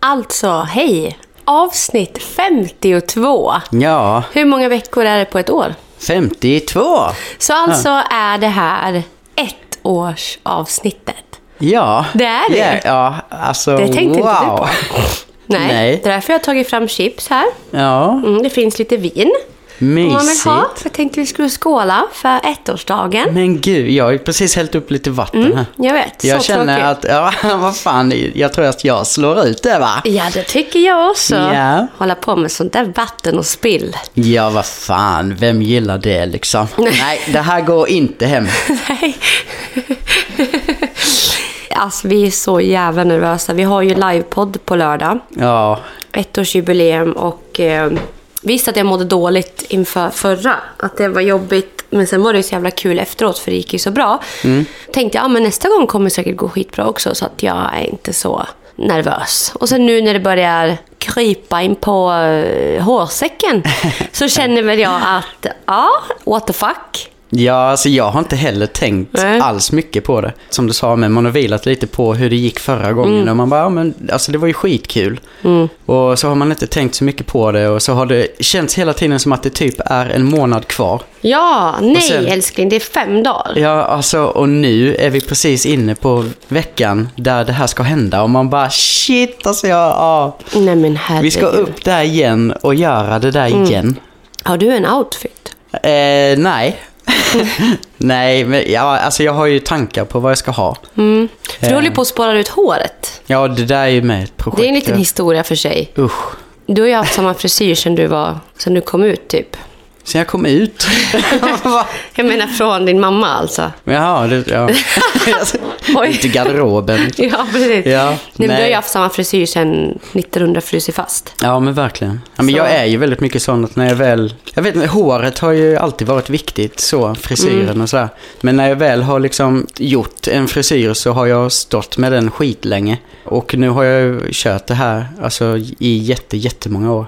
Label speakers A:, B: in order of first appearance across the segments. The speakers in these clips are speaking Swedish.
A: Alltså, hej! Avsnitt 52.
B: Ja,
A: Hur många veckor är det på ett år?
B: 52.
A: Så alltså är det här ett års avsnittet.
B: Ja.
A: Det är det.
B: Ja, ja alltså
A: Det tänkte inte du
B: wow.
A: på. Nej,
B: Nej.
A: det är därför jag har tagit fram chips här.
B: Ja,
A: Mm, det finns lite vin
B: mysigt.
A: ha. Jag tänkte vi skulle skåla för ettårsdagen.
B: Men gud, jag har ju precis hällt upp lite vatten här.
A: Jag vet,
B: Jag
A: så
B: känner
A: tråkigt.
B: att, ja, vad fan, jag tror att jag slår ut det va?
A: Ja, det tycker jag också.
B: Ja.
A: Hålla på med sånt där vatten och spill.
B: Ja, vad fan, vem gillar det liksom? Nej, det här går inte hem.
A: Nej. alltså, vi är så jävla nervösa. Vi har ju livepodd på lördag.
B: Ja,
A: Ettårsjubileum och eh, visst att jag mådde dåligt inför förra. Att det var jobbigt. Men sen var det så jävla kul efteråt för det gick ju så bra. Tänkte jag, ja men nästa gång kommer det säkert gå skitbra också. Så att jag är inte så nervös. Och sen nu när det börjar krypa in på eh, hårsäcken. så känner väl jag att, ja, what the fuck.
B: Ja, alltså jag har inte heller tänkt
A: Nej.
B: alls mycket på det. Som du sa, men man har vilat lite på hur det gick förra gången.
A: Mm.
B: Och man bara, ja, men alltså det var ju skitkul. Och så har man inte tänkt så mycket på det. Och så har det känts hela tiden som att det typ är en månad kvar.
A: Ja, nej
B: sen-
A: älskling, det är fem dagar.
B: Ja, alltså och nu är vi precis inne på veckan där det här ska hända. Och man bara, shit alltså jag, ja.
A: Nej men herregud.
B: Vi ska upp där igen och göra det där
A: Mm.
B: igen.
A: Har du en outfit?
B: Eh, nej. nej, men ja, alltså jag har ju tankar på vad jag ska ha.
A: Mm. För du
B: Eh.
A: håller ju på att spara ut håret.
B: Ja, det där är ju med ett projekt.
A: Det är en liten historia för sig.
B: Usch.
A: Du har ju haft samma frisyr sen du, var, sen du kom ut typ.
B: Sen jag kom ut.
A: Jag menar från din mamma alltså.
B: Jaha, det, ja. Ut i garderoben.
A: Ja, precis.
B: Ja,
A: nej, men du har ju haft samma frisyr sen 1900 frusit fast.
B: Ja, men verkligen. Ja, men
A: Så.
B: jag är ju väldigt mycket sån att när jag väl... Jag vet inte, håret har ju alltid varit viktigt, så, frisyren
A: Mm.
B: och sådär. Men när jag väl har liksom gjort en frisyr så har jag stått med den skitlänge. Och nu har jag ju kört det här, alltså i jätte, jättemånga år.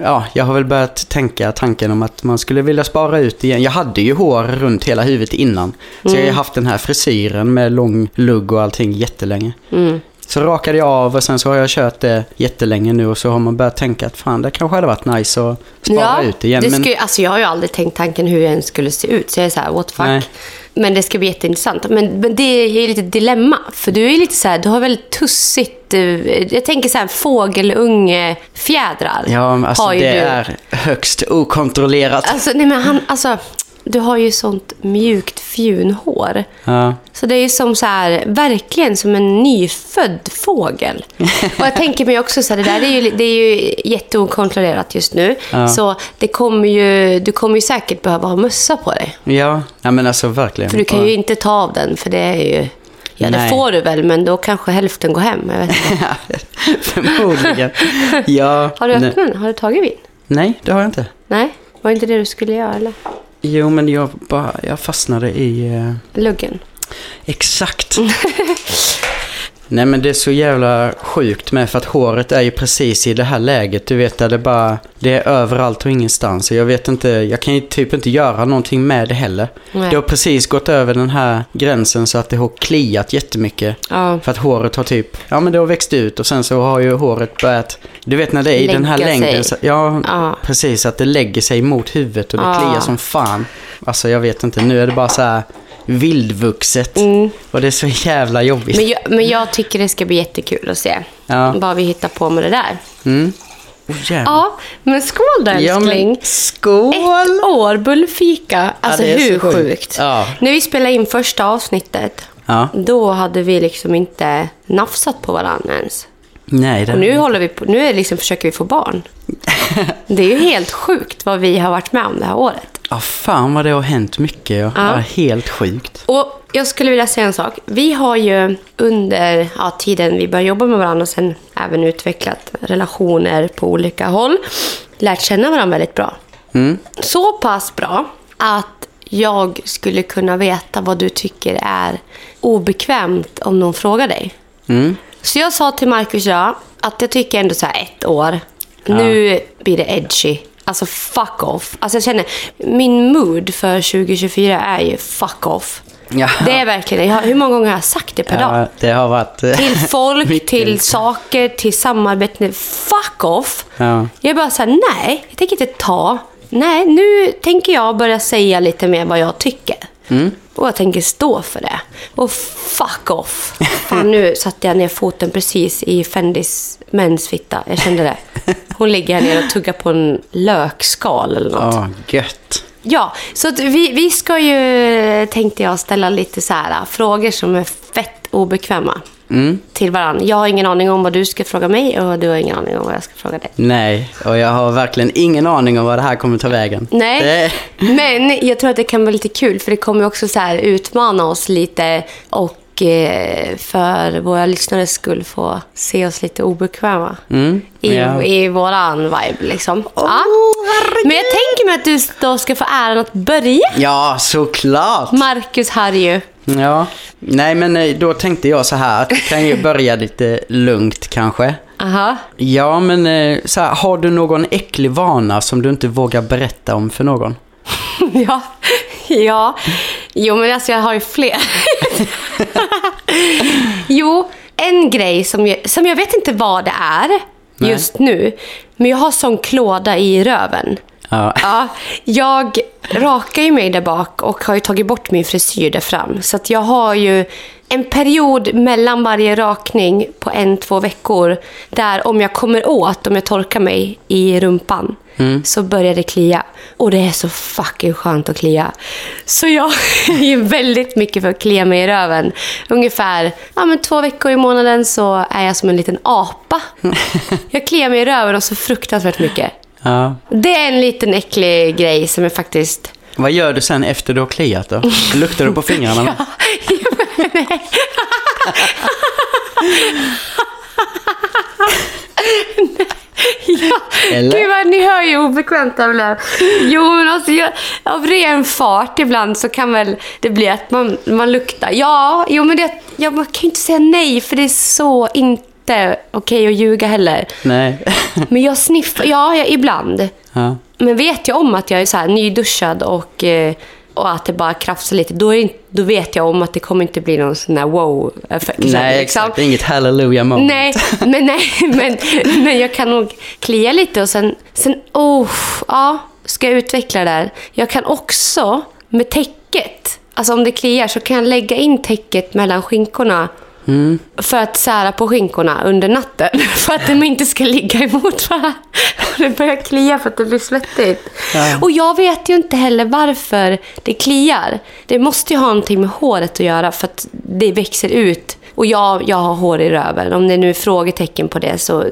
B: Ja, jag har väl börjat tänka tanken om att man skulle vilja spara ut igen. Jag hade ju hår runt hela huvudet innan. Så jag har ju haft den här frisyren med lång lugg och allting jättelänge.
A: Mm.
B: Så rakade jag av och sen så har jag kört det jättelänge nu och så har man börjat tänka att fan det kanske hade varit nice att spara ut det igen.
A: det
B: men,
A: skulle, alltså jag har ju aldrig tänkt tanken hur jag ens skulle se ut. Så jag är så här, what the fuck.
B: Nej.
A: Men det ska bli jätteintressant. Men, men det är ju lite dilemma. För du är lite så här, du har väldigt tussigt... Jag tänker så här fågelunge-fjädrar.
B: ja, alltså
A: har ju
B: det
A: du.
B: är högst okontrollerat.
A: Alltså, nej men han, alltså, du har ju sånt mjukt fjunhår.
B: Ja.
A: Så det är ju som så här, verkligen som en nyfödd fågel. Och jag tänker mig också så här, det där är ju, det är ju jätteokontrollerat just nu.
B: Ja.
A: Så det kommer ju, du kommer ju säkert behöva ha mössa på dig.
B: Ja, ja men alltså verkligen.
A: För du kan ju inte ta av den, för det är ju... Ja, det
B: Nej.
A: får du väl, men då kanske hälften går hem. Jag vet inte.
B: Förmodligen. Ja,
A: Har du öppnat? Har du tagit vin?
B: Nej, det har jag inte.
A: Nej? Var inte det du skulle göra, eller?
B: Jo, men jag, bara, jag fastnade i... eh,
A: Luggen.
B: Exakt. Nej men det är så jävla sjukt med för att håret är ju precis i det här läget. Du vet där det bara, det är överallt och ingenstans. Och jag vet inte, jag kan ju typ inte göra någonting med det heller.
A: Nej.
B: Det har precis gått över den här gränsen så att det har kliat jättemycket.
A: Ja.
B: För att håret har typ, ja men det har växt ut och sen så har ju håret börjat, du vet när det är i den här
A: Lägga sig.
B: längden. Så, ja,
A: Ja.
B: precis. Att det lägger sig mot huvudet och det
A: Ja.
B: kliar som fan. Alltså jag vet inte, nu är det bara så här vildvuxet. Och det är så jävla jobbigt.
A: Mm. Men jag, men jag tycker det ska bli jättekul att se
B: Ja.
A: vad vi hittar på med det där.
B: Mm. Oh.
A: Ja, men skål då
B: Ja,
A: älskling.
B: men skål!
A: Ett år bullfika. Alltså
B: så
A: hur
B: sjukt.
A: sjukt?
B: Ja.
A: När vi spelade in första avsnittet,
B: Ja.
A: då hade vi liksom inte nafsat på varandra ens.
B: Nej, det
A: Och nu, håller vi på, nu liksom, försöker vi få barn. Det är ju helt sjukt vad vi har varit med om det här året.
B: Ja, fan vad det har hänt mycket. Ja.
A: Ja.
B: Ja, helt sjukt.
A: Och jag skulle vilja säga en sak. Vi har ju under ja, tiden vi började jobba med varandra och sen även utvecklat relationer på olika håll, lärt känna varandra väldigt bra.
B: Mm.
A: Så pass bra att jag skulle kunna veta vad du tycker är obekvämt om någon frågar dig.
B: Mm.
A: Så jag sa till Marcus idag att jag tycker ändå så här ett år. Nu blir det edgy. Alltså fuck off. Alltså jag känner, min mood för 2024 är ju fuck off.
B: Ja.
A: Det är verkligen jag, Hur många gånger har jag sagt det per dag?
B: Ja, det har varit... eh,
A: Till folk, till saker, till samarbete. Fuck off!
B: Ja.
A: Jag är bara såhär, nej, jag tänker inte ta. Nej, nu tänker jag börja säga lite mer vad jag tycker.
B: Mm.
A: Och jag tänker stå för det. Och fuck off! Fan, nu satte jag ner foten precis i Fendis mensfitta. Jag kände det. Hon ligger här nere och tuggar på en lökskal eller något.
B: Ja, gött.
A: Ja, så vi, vi ska ju, tänkte jag, ställa lite så här frågor som är fett obekväma
B: Mm.
A: till varandra. Jag har ingen aning om vad du ska fråga mig och du har ingen aning om vad jag ska fråga dig.
B: Nej, och jag har verkligen ingen aning om vad det här kommer ta vägen.
A: Nej,
B: Det...
A: men jag tror att det kan vara lite kul för det kommer också så utmana oss lite och för våra lyssnares skull få se oss lite obekväma.
B: Mm,
A: I,
B: ja.
A: I våran vibe liksom. ja. Men jag tänker mig att du då ska få äran att börja.
B: Ja, såklart.
A: Marcus Harry.
B: Ja, nej men eh, då tänkte jag så här att vi kan ju börja lite lugnt kanske.
A: Aha.
B: Ja, men eh, så här, har du någon äcklig vana som du inte vågar berätta om för någon?
A: Ja, ja. Jo, men alltså jag har ju fler. jo, en grej som jag, som jag vet inte vad det är
B: Nej.
A: just nu. Men jag har sån klåda i röven.
B: Ja.
A: Ja, jag rakar ju mig där bak och har tagit bort min frisyr där fram. Så att jag har ju en period mellan varje rakning på en, två veckor där om jag kommer åt, om jag torkar mig i rumpan, så börjar det klia. Och det är så fucking skönt att klia. Så jag är väldigt mycket för att klia mig i röven. Ungefär ja, men två veckor i månaden så är jag som en liten apa. Jag kliar mig i röven och så fruktansvärt mycket.
B: ja.
A: Det är en liten äcklig grej som är faktiskt...
B: Vad gör du sen efter du har kliat då? Luktar du på fingrarna?
A: Nej.
B: Eller?
A: Gud vad ni hör ju obekvämt jag blev. Jo men alltså jag, av ren fart ibland så kan väl det bli att man, man luktar. Ja, jo men det, ja, man kan ju inte säga nej för det är så inte okej att ljuga heller.
B: Nej.
A: Men jag sniffar, ja, ja ibland.
B: Ja.
A: Men vet jag om att jag är så här nyduschad och, eh, och att det bara krafsar lite, då, inte, då vet jag om att det kommer inte bli någon sån här wow-effekt.
B: Nej,
A: liksom.
B: exakt. Inget hallelujah moment.
A: Nej, men, nej men, men jag kan nog klia lite och sen, sen oh, ja, ska jag utveckla det där. Jag kan också med täcket, alltså om det kliar så kan jag lägga in täcket mellan skinkorna för att sära på skinkorna under natten. För att de inte ska ligga emot varandra. Det börjar klia för att det blir svettigt.
B: Ja.
A: Och jag vet ju inte heller varför det kliar. Det måste ju ha någonting med håret att göra för att det växer ut. Och jag, jag har hår i röven. Om det nu är frågetecken på det så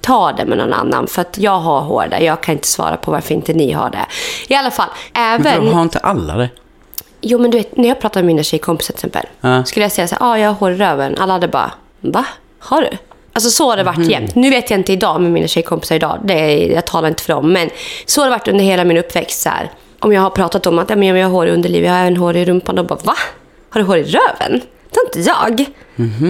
A: ta det med någon annan. För att jag har hår där. Jag kan inte svara på varför inte ni har det. I alla fall,
B: Men
A: även...
B: de har inte alla det?
A: Jo, men du vet, när jag pratar med mina tjejkompisar till exempel.
B: Ja.
A: Skulle jag säga så här, ah, jag har hår i röven. Alla hade bara, va? Har du? Alltså så har det varit jämt. Nu vet jag inte idag med mina tjejkompisar idag. Det är, jag talar inte för dem. Men så har det varit under hela min uppväxt. Så här. Om jag har pratat om att ja, men jag har hår i underlivet, jag har även hår i rumpan. Då bara, va? Har du hår i röven? Det har inte jag.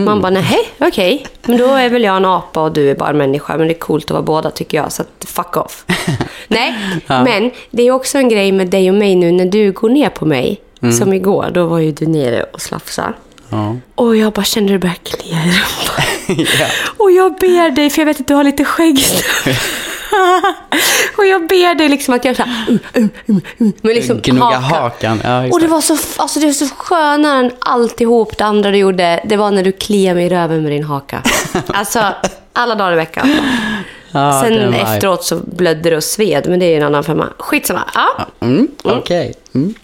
A: Man bara, nej, okej. Men då är väl jag en apa och du är bara en människa. Men det är coolt att vara båda tycker jag. Så fuck off. nej,
B: Ja.
A: men det är också en grej med dig och mig nu när du går ner på mig. Som igår, då var ju du nere och slafsade.
B: Ja.
A: Och jag bara kände det började klia i rumpan. Och jag ber dig, för jag vet att du har lite skägg. och jag ber dig liksom att göra så här, mm, mm, mm, mm, med liksom
B: Gnugga
A: hakan.
B: hakan. Ja,
A: Och det var så, alltså det var så skönare än alltihop det andra du gjorde. Det var när du kliade mig i röven med din haka. Alltså, alla dagar i veckan.
B: Ja,
A: Sen efteråt så blödde det och sved, men det är ju en annan femma. Skitsamma. Ja.
B: Mm, Okej. Mm.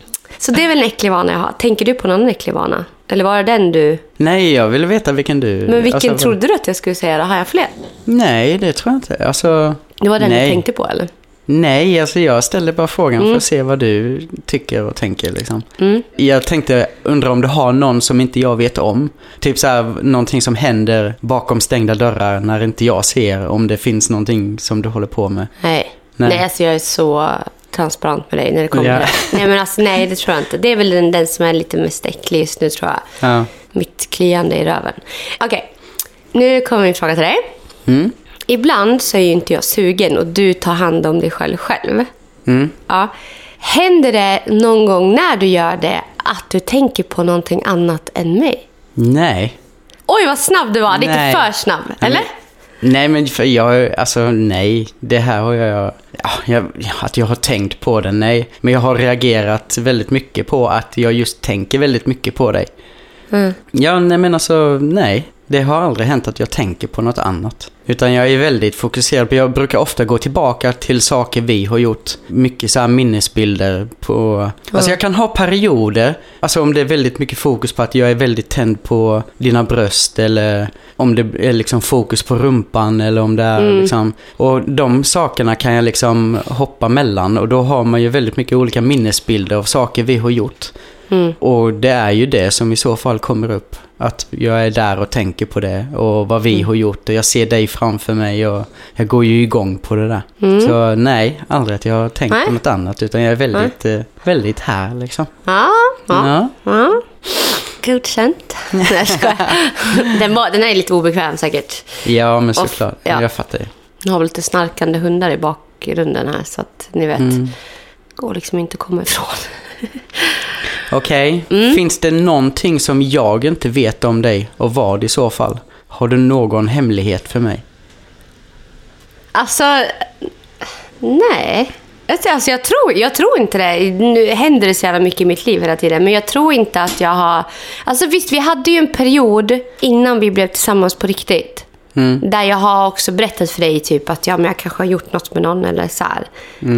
A: Så det är väl en äcklig vana jag har. Tänker du på någon äcklig vana? Eller var det den du...
B: Nej, jag ville veta vilken du...
A: Men vilken
B: alltså,
A: trodde du att jag skulle säga då? Har jag fler?
B: Nej, det tror jag inte. Alltså,
A: Det var den
B: nej.
A: du tänkte på eller?
B: Nej, alltså jag ställde bara frågan för att se vad du tycker och tänker liksom.
A: Mm.
B: Jag tänkte, undra om du har någon som inte jag vet om. Typ så här, någonting som händer bakom stängda dörrar när inte jag ser. Om det finns någonting som du håller på med.
A: Nej.
B: Nej.
A: Nej, alltså jag är så transparent med dig när det kommer till det. Nej, men alltså nej, det tror jag inte. Det är väl den, den som är lite mest äcklig just nu tror jag.
B: Ja.
A: Mitt kliande i röven. Okej, nu kommer min fråga till dig.
B: Mm.
A: Ibland så är ju inte jag sugen och du tar hand om dig själv själv.
B: Mm.
A: Ja. Händer det någon gång när du gör det att du tänker på någonting annat än mig.
B: Nej.
A: Oj, vad snabb du var. Lite
B: Nej.
A: för snabb. Eller?
B: Nej, men för jag, alltså nej. Det här har jag, ja, jag, att jag har tänkt på det, nej. Men jag har reagerat väldigt mycket på att jag just tänker väldigt mycket på dig.
A: Mm.
B: Ja, nej men alltså, nej. Det har aldrig hänt att jag tänker på något annat. Utan jag är väldigt fokuserad på, jag brukar ofta gå tillbaka till saker vi har gjort. Mycket så här minnesbilder på... Alltså jag kan ha perioder, alltså om det är väldigt mycket fokus på att jag är väldigt tänd på dina bröst eller om det är liksom fokus på rumpan eller om det är liksom... Och de sakerna kan jag liksom hoppa mellan och då har man ju väldigt mycket olika minnesbilder av saker vi har gjort. Och det är ju det som i så fall kommer upp. Att jag är där och tänker på det och vad vi har gjort och jag ser dig framför mig och jag går ju igång på det där. Så nej, aldrig att jag har tänkt
A: Nej.
B: på något annat utan jag är väldigt, eh, väldigt här liksom.
A: Ja, ja.
B: Ja.
A: ja. Godkänt. Nej. Den, var, den är lite obekväm säkert.
B: Ja, men såklart.
A: ja.
B: Jag fattar ju.
A: Nu har vi lite snarkande hundar i bakgrunden här så att ni vet.
B: Mm.
A: Går liksom inte att komma ifrån.
B: Okej,
A: Mm.
B: finns det någonting som jag inte vet om dig och vad i så fall? Har du någon hemlighet för mig?
A: Alltså, nej. Alltså, jag, tror, jag tror inte det. Nu händer det så jävla mycket i mitt liv hela tiden. Men jag tror inte att jag har... Alltså visst, vi hade ju en period innan vi blev tillsammans på riktigt. Där jag har också berättat för dig typ att ja, men jag kanske har gjort något med någon eller så här.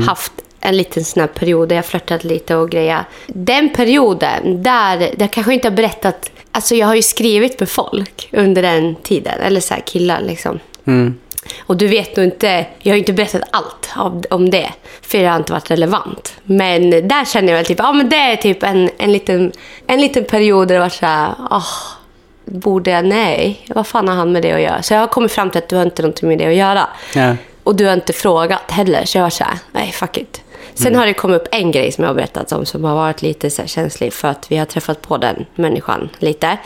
A: Haft en liten här period där jag flörtat lite och grejer. Den perioden, där, där kanske inte har berättat... Alltså jag har ju skrivit med folk under den tiden. Eller så här killar liksom.
B: Mm.
A: Och du vet nog inte, jag har ju inte berättat allt om det, för det har inte varit relevant. Men där känner jag väl typ, ja men det är typ en, en, liten, en liten period där det var så här, åh, borde jag, nej, vad fan har han med det att göra? Så jag har kommit fram till att du har inte någonting med det att göra.
B: Ja.
A: Och du har inte frågat heller, så jag var så här, nej fuck it. Sen har det kommit upp en grej som jag har berättat om som har varit lite så känslig för att vi har träffat på den människan lite.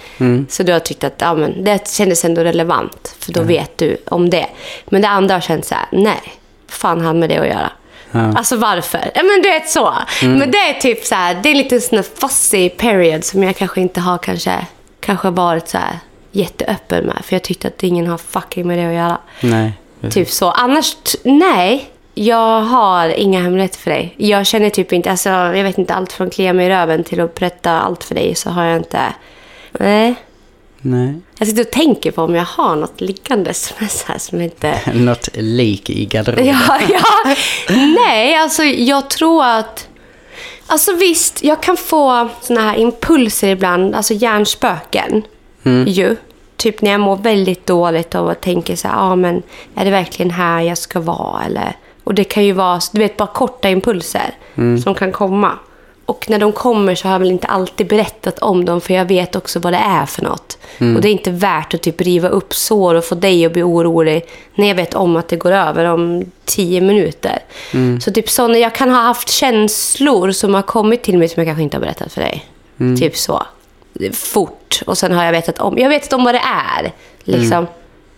A: Så du har tyckt att ja, men det kändes ändå relevant för då vet du om det. Men det andra har känts så här, nej, vad fan har han med det att göra?
B: Ja.
A: Alltså varför? Ja, men du vet så. Men det är typ så här, det är en liten sån fussy period som jag kanske inte har kanske, kanske varit så här jätteöppen med. För jag tyckte att ingen har fucking med det att göra.
B: Nej.
A: Typ så. Annars, nej. Jag har inga hemligheter för dig. Jag känner typ inte, alltså jag vet inte, allt från klia mig i röven till att berätta allt för dig så har jag inte... Nej.
B: Nej.
A: Jag sitter och tänker på om jag har något liggande som är så här som inte...
B: Något lik i garderoben.
A: Ja, ja. Nej, alltså jag tror att... Alltså visst, jag kan få såna här impulser ibland, alltså hjärnspöken. Ju. Typ när jag mår väldigt dåligt och tänker så här, ja men är det verkligen här jag ska vara? Eller, och det kan ju vara, du vet, bara korta impulser som kan komma. Och när de kommer så har jag väl inte alltid berättat om dem för jag vet också vad det är för något. Och det är inte värt att typ riva upp sår och få dig att bli orolig när jag vet om att det går över om tio minuter. Så typ så när jag kan ha haft känslor som har kommit till mig som jag kanske inte har berättat för dig. Typ så. Fort. Och sen har jag vetat om, jag vetat om vad det är. Liksom.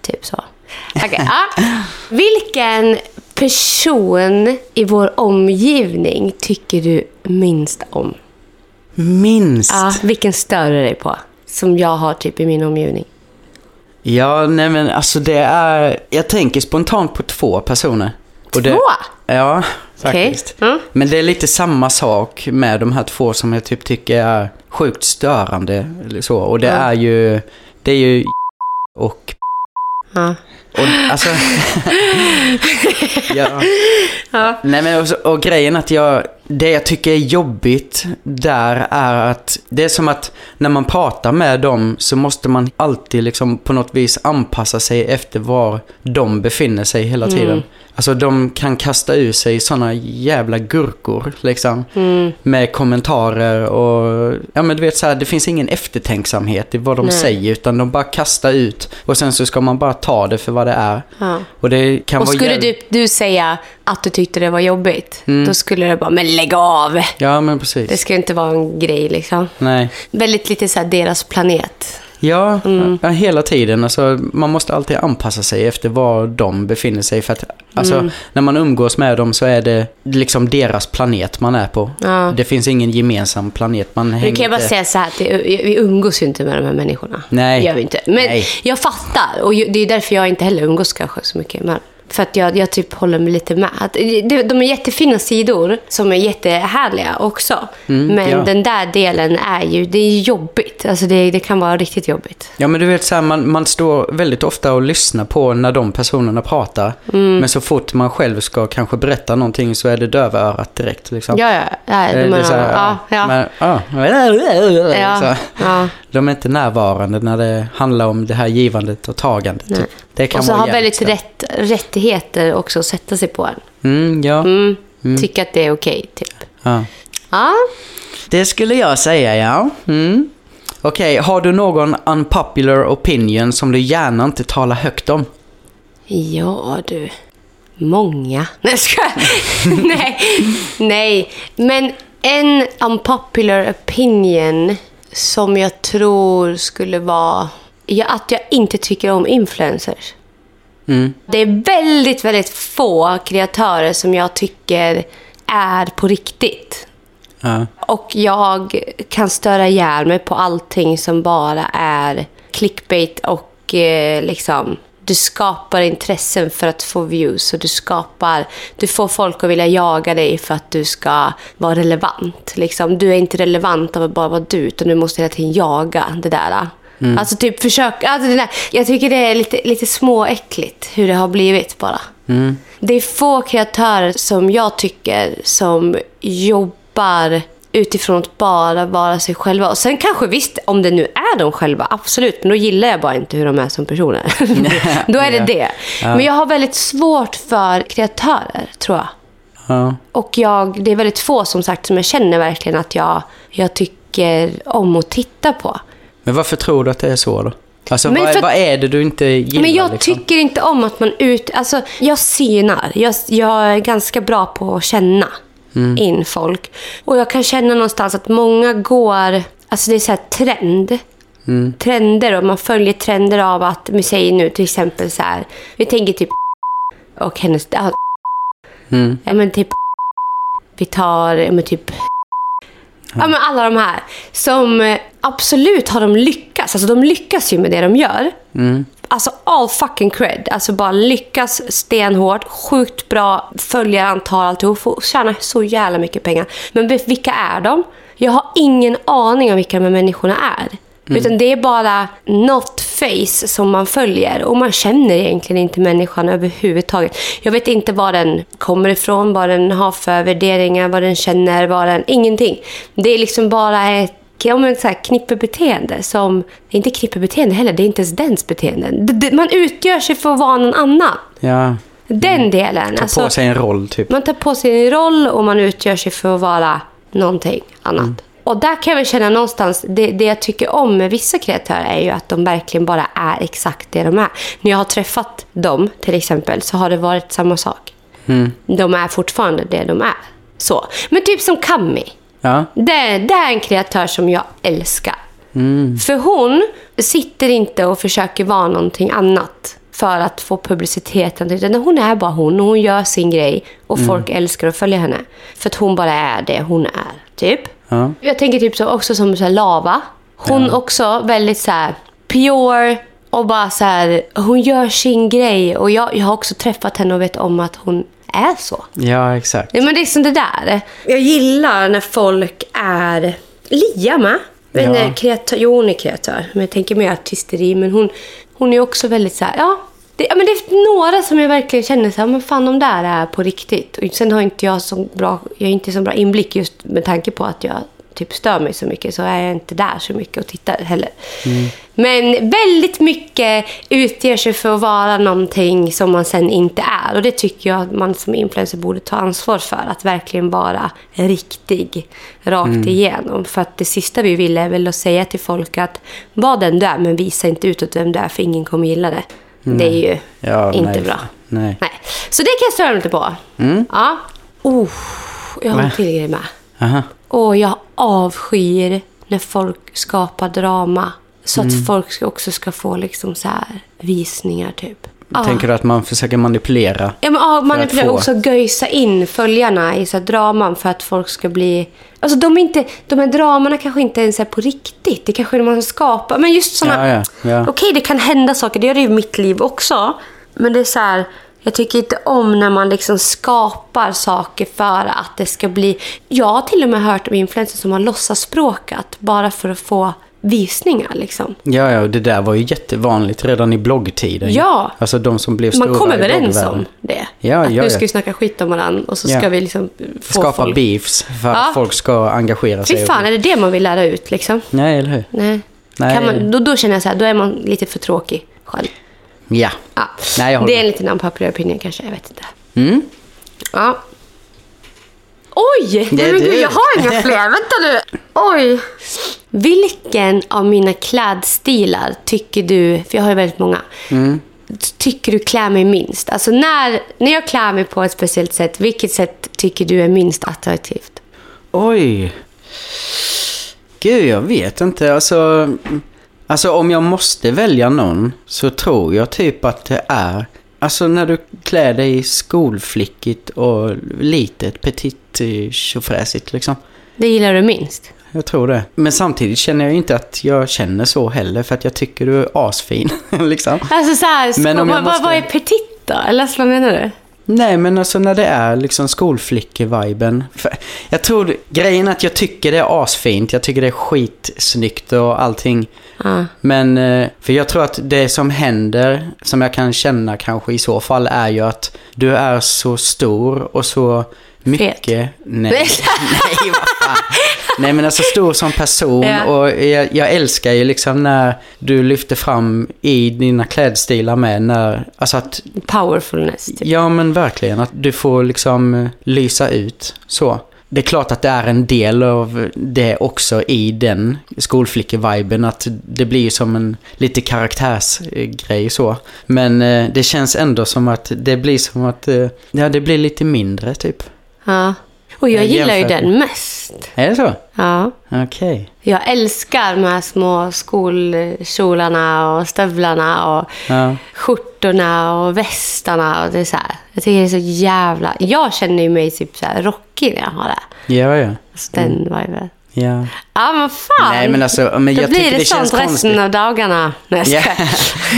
A: Typ så. Okej, ja. Vilken person i vår omgivning tycker du minst om?
B: Minst?
A: Ja, vilken stör du dig på? Som jag har typ i min omgivning.
B: Ja, nej men alltså det är... Jag tänker spontant på två personer. Och det,
A: Två?
B: Ja, faktiskt.
A: Mm.
B: Men det är lite samma sak med de här två som jag typ tycker är sjukt störande. Eller så. Och det
A: Ja.
B: är ju... Det är ju och...
A: Ja.
B: Och alltså... ja.
A: Ja.
B: Nej men och, och grejen att jag, det jag tycker är jobbigt där är att det är som att när man pratar med dem så måste man alltid liksom på något vis anpassa sig efter var de befinner sig hela tiden. Alltså de kan kasta ur sig sådana jävla gurkor liksom. Med kommentarer och, ja men du vet så här, det finns ingen eftertänksamhet i vad de
A: Nej.
B: säger utan de bara kastar ut och sen så ska man bara ta det för vad det är.
A: Ja.
B: Och det kan
A: Och
B: vara
A: skulle du, du säga att du tyckte det var jobbigt,
B: Mm.
A: då skulle det bara, men lägg av!
B: Ja men precis.
A: Det ska inte vara en grej liksom.
B: Nej.
A: Väldigt lite så här deras planet.
B: Ja,
A: Mm.
B: ja, hela tiden. Alltså, man måste alltid anpassa sig efter var de befinner sig. För att, alltså,
A: Mm.
B: när man umgås med dem så är det liksom deras planet man är på.
A: Ja.
B: Det finns ingen gemensam planet. Man hänger
A: kan jag bara säga så här att vi umgås ju inte med de här människorna.
B: Nej.
A: Det gör vi inte. Men
B: Nej.
A: jag fattar. Och ju- det är därför jag inte heller umgås kanske så mycket med för att jag, jag typ håller mig lite med. Det- De är jättefina sidor som är jättehärliga också. Men
B: Mm, ja.
A: den där delen är ju, det är jobbigt. Alltså det, det kan vara riktigt jobbigt.
B: Ja men du vet så här, man, man står väldigt ofta och lyssnar på när de personerna pratar.
A: Mm.
B: Men så fort man själv ska kanske berätta någonting så är det dövörat direkt liksom.
A: Ja, ja. ja,
B: Eh,
A: de
B: är så här,
A: ja, ja.
B: Men, ja.
A: ja,
B: Så,
A: ja.
B: de är inte närvarande när det handlar om det här givandet och tagandet.
A: Nej.
B: Det kan
A: Och så
B: vara
A: har väldigt
B: stört.
A: rätt, rättigheter också sätta sig på en.
B: Mm, ja.
A: Mm. Tycker att det är okej, typ.
B: ja.
A: Ja.
B: Det skulle jag säga, ja. Mm. Okej, har du någon unpopular opinion som du gärna inte talar högt om?
A: Ja, du. Många. Nej, skojar. Nej, nej. Men en unpopular opinion som jag tror skulle vara ja, att jag inte tycker om influencers.
B: Mm.
A: Det är väldigt, väldigt få kreatörer som jag tycker är på riktigt.
B: Ja.
A: Och jag kan störa ihjäl mig på allting som bara är clickbait och eh, liksom du skapar intressen för att få views och du skapar, du får folk att vilja jaga dig för att du ska vara relevant. Liksom. Du är inte relevant av att bara vara du, utan du måste hela tiden jaga det där. Alltså typ försök, alltså det där. Jag tycker det är lite, lite småäckligt hur det har blivit bara. Det är få kreatörer som jag tycker som jobbar utifrån att bara vara sig själva. Och sen kanske visst, om det nu är de själva, absolut. Men då gillar jag bara inte hur de är som personer. då är det det. Men jag har väldigt svårt för kreatörer, tror jag.
B: Ja.
A: Och jag, det är väldigt få som sagt som jag känner verkligen att jag, jag tycker om att titta på.
B: Men varför tror du att det är så då? Alltså
A: Men
B: vad,
A: för-
B: vad är det du inte gillar?
A: Men jag
B: liksom?
A: tycker inte om att man ut... Alltså, jag synar. Jag, jag är ganska bra på att känna in folk. Och jag kan känna någonstans att många går... Alltså det är så här trend. Trender och man följer trender av att, vi säger nu till exempel så här. Vi tänker typ och hennes...
B: Mm.
A: Ja men typ... Vi tar, men typ... Ja men alla de här. Som eh, absolut har de lyckats. Alltså de lyckas ju med det de gör.
B: Mm.
A: Alltså all fucking cred. Alltså bara lyckas stenhårt, sjukt bra följarantal alltihop. Får tjäna så jävla mycket pengar. Men vilka är de? Jag har ingen aning om vilka de här människorna är. Utan det är bara något face som man följer och man känner egentligen inte människan överhuvudtaget. Jag vet inte var den kommer ifrån, vad den har för värderingar, vad den känner, vad den... Ingenting. Det är liksom bara ett ja, men så här, knippebeteende som... Inte knippebeteende heller, det är inte ens dens beteende. Man utgör sig för att vara någon annan.
B: Ja,
A: Den delen.
B: ta
A: Alltså,
B: på sig en roll typ.
A: man tar på sig en roll och man utgör sig för att vara någonting annat.
B: Mm.
A: Och där kan jag väl känna någonstans, det, det jag tycker om med vissa kreatörer är ju att de verkligen bara är exakt det de är. När jag har träffat dem till exempel så har det varit samma sak.
B: Mm.
A: De är fortfarande det de är. Så. Men typ som Kami.
B: Ja.
A: Det, det är en kreatör som jag älskar.
B: Mm.
A: För hon sitter inte och försöker vara någonting annat för att få publiciteten. Utan hon är bara hon och hon gör sin grej och
B: Mm.
A: folk älskar att följa henne. För att hon bara är det hon är, typ.
B: Ja.
A: Jag tänker typ så, också som så Lava. Hon också väldigt så här pure och bara så här, hon gör sin grej. Och jag, jag har också träffat henne och vet om att hon är så.
B: ja, exakt.
A: Ja, men det är som det där. Jag gillar när folk är... Lia med. Men
B: Ja.
A: ja. kreatör, jo, hon är kreatör. Men jag tänker mer artisteri. Men hon, hon är också väldigt så här... Ja, det, ja, men det är några som jag verkligen känner så här, men fan de där är på riktigt. Och sen har inte jag så bra, jag har inte så bra inblick just med tanke på att jag typ stör mig så mycket. Så är jag inte där så mycket och tittar heller. Men väldigt mycket utger sig för att vara någonting som man sen inte är. Och det tycker jag att man som influencer borde ta ansvar för. Att verkligen vara riktig rakt igenom. För att det sista vi vill är väl att säga till folk att var den du är men visa inte utåt vem du är för ingen kommer gilla det. Det är ju
B: Ja,
A: inte
B: nej.
A: bra.
B: Nej.
A: Nej. Så det kan jag störa mig lite på. Ja. Oh, jag har en till grej med.
B: Aha.
A: Och jag avskyr när folk skapar drama Så att folk också ska få liksom så här visningar typ.
B: Tänker du att man försöker manipulera?
A: Ja, men, ja, manipulerar
B: få-
A: också göjsa in följarna i så här draman för att folk ska bli... Alltså de, är inte, de här dramarna kanske inte ens är på riktigt. Det kanske är man skapar. Men just såna...
B: Ja, ja, ja.
A: Okej, det kan hända saker. Det gör det i mitt liv också. Men det är så här... Jag tycker inte om när man liksom skapar saker för att det ska bli... Jag har till och med hört om influencers som har låtsasspråkat bara för att få visningar. Liksom.
B: Ja, ja, det där var ju jättevanligt redan i bloggtiden.
A: Ja.
B: Alltså de som blev
A: Man kom överens om det.
B: Ja,
A: att
B: ja,
A: nu
B: ja.
A: ska vi snacka skit om varandra och så ska
B: Ja.
A: vi liksom få
B: Skapa
A: folk...
B: beefs för att
A: Ja.
B: folk ska engagera sig.
A: Fy fan, är det det man vill lära ut liksom?
B: Nej, eller hur?
A: Nej.
B: Nej.
A: Kan man, då, då känner jag så här, då är man lite för tråkig själv.
B: Ja.
A: Ja.
B: Nej, jag håller
A: det är en liten unpopular opinion kanske, jag vet inte.
B: Mm.
A: Ja. Oj!
B: Det är
A: men gud,
B: du.
A: jag har inga fler. Vänta nu. Oj. Vilken av mina klädstilar tycker du, för jag har ju väldigt många,
B: Mm.
A: tycker du klär mig minst? Alltså när, när jag klär mig på ett speciellt sätt, vilket sätt tycker du är minst attraktivt?
B: Oj. Gud, jag vet inte. Alltså, alltså om jag måste välja någon så tror jag typ att det är... Alltså när du klär dig skolflickigt och litet, petit, eh, tjofräsigt liksom.
A: Det gillar du minst?
B: Jag tror det. Men samtidigt känner jag inte att jag känner så heller för att jag tycker du är asfin. liksom.
A: Alltså så här,
B: Men om jag
A: vad, vad-
B: måste-
A: vad är petit då? Eller vad menar du?
B: Nej, men alltså när det är liksom skolflicke-viben. Jag tror, grejen är att jag tycker det är asfint. Jag tycker det är skitsnyggt och allting.
A: Ja.
B: Men, eh, för jag tror att det som händer, som jag kan känna kanske i så fall, är ju att du är så stor och så mycket... Nej, nej, vad fan. Nej, men alltså stor som person
A: Ja.
B: och jag, jag älskar ju liksom när du lyfter fram i dina klädstilar med när, alltså att
A: Powerfulness. Typ.
B: Ja men verkligen, att du får liksom eh, lysa ut så. Det är klart att det är en del av det också i den skolflicke-viben. Att det blir som en lite karaktärsgrej så. Men eh, det känns ändå som att det blir som att, eh, ja det blir lite mindre typ.
A: Ja. Och jag
B: Jag
A: gillar ju den mest.
B: Är det så?
A: Ja.
B: Okej.
A: Jag älskar de här små skolkjolarna och stövlarna och
B: Ja.
A: skjortorna och västarna. Och det är så här. Jag tycker det är så jävla... Jag känner ju mig typ så här rockig när jag har det.
B: Ja, ja.
A: Alltså den viben.
B: Ja.
A: Ja, men fan.
B: Nej men alltså, men
A: Då
B: jag
A: blir
B: tycker
A: det, sånt
B: konstigt.
A: resten av dagarna. Nej, skojar.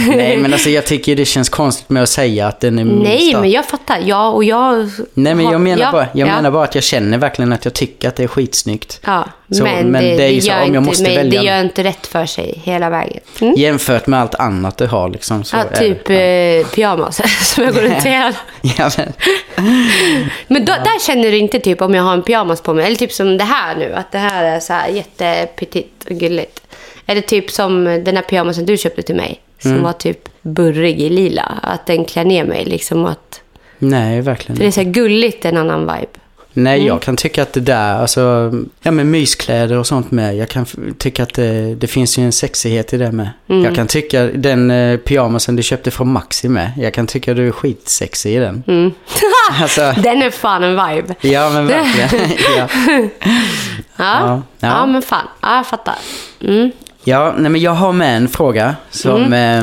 B: Nej men alltså jag tycker det känns konstigt med att säga att den är
A: Nej,
B: minsta.
A: men jag fattar. Ja, och jag...
B: Nej men jag menar,
A: ja,
B: bara, jag
A: ja.
B: menar bara att jag känner verkligen att jag tycker att det är skitsnyggt.
A: Ja,
B: Så,
A: men,
B: men
A: det,
B: det är så,
A: gör
B: om jag
A: inte,
B: måste välja
A: det gör inte rätt för sig hela vägen. Mm?
B: Jämfört med allt annat du har liksom. Så
A: Ja,
B: är det.
A: typ eh, pyjamas som jag går runt i hela
B: Ja, men,
A: Men då, där känner du inte typ om jag har en pyjamas på mig, eller typ som det här nu, att det här är så här jättepetit och gulligt. Det typ som den här pyjamasen du köpte till mig, som
B: Mm.
A: var typ burrig i lila, att den klär ner mig liksom att...
B: nej, verkligen
A: För det är så här gulligt, en annan vibe.
B: Nej,
A: Mm.
B: jag kan tycka att det där, alltså, ja men myskläder och sånt med. Jag kan tycka att det, det finns ju en sexighet i det med.
A: Mm.
B: Jag kan tycka den eh, pyjamasen du köpte från Maxi med. Jag kan tycka du är skitsexig i den.
A: Mm.
B: Alltså,
A: Den är fan en vibe.
B: ja men verkligen. ja.
A: Ja,
B: Ja,
A: ja. men fan. Ja, jag fattar. Mm.
B: Ja, nej men jag har med en fråga som eh,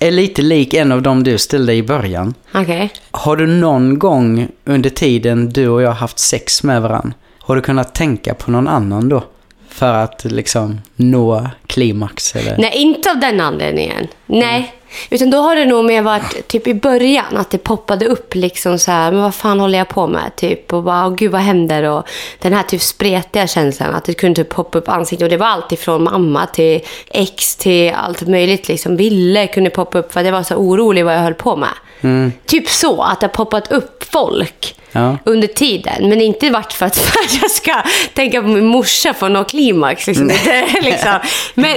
B: är lite lik en av dem du ställde i början.
A: Okej.
B: Har du någon gång under tiden du och jag haft sex med varann, har du kunnat tänka på någon annan då? För att liksom nå klimax eller?
A: Nej, inte av den anledningen. Nej. Utan då har det nog mer varit typ i början att det poppade upp liksom så här, men vad fan håller jag på med? Typ och bara, åh gud vad händer? Och den här typ spretiga känslan att det kunde typ poppa upp ansiktet. Och det var allt ifrån mamma till ex till allt möjligt liksom. Ville kunde poppa upp för att jag var så orolig vad jag höll på med. Typ så, att det har poppat upp folk
B: Ja.
A: under tiden. Men inte varit för att, för att jag ska tänka på min morsa för att nå klimax. Liksom. Liksom. Men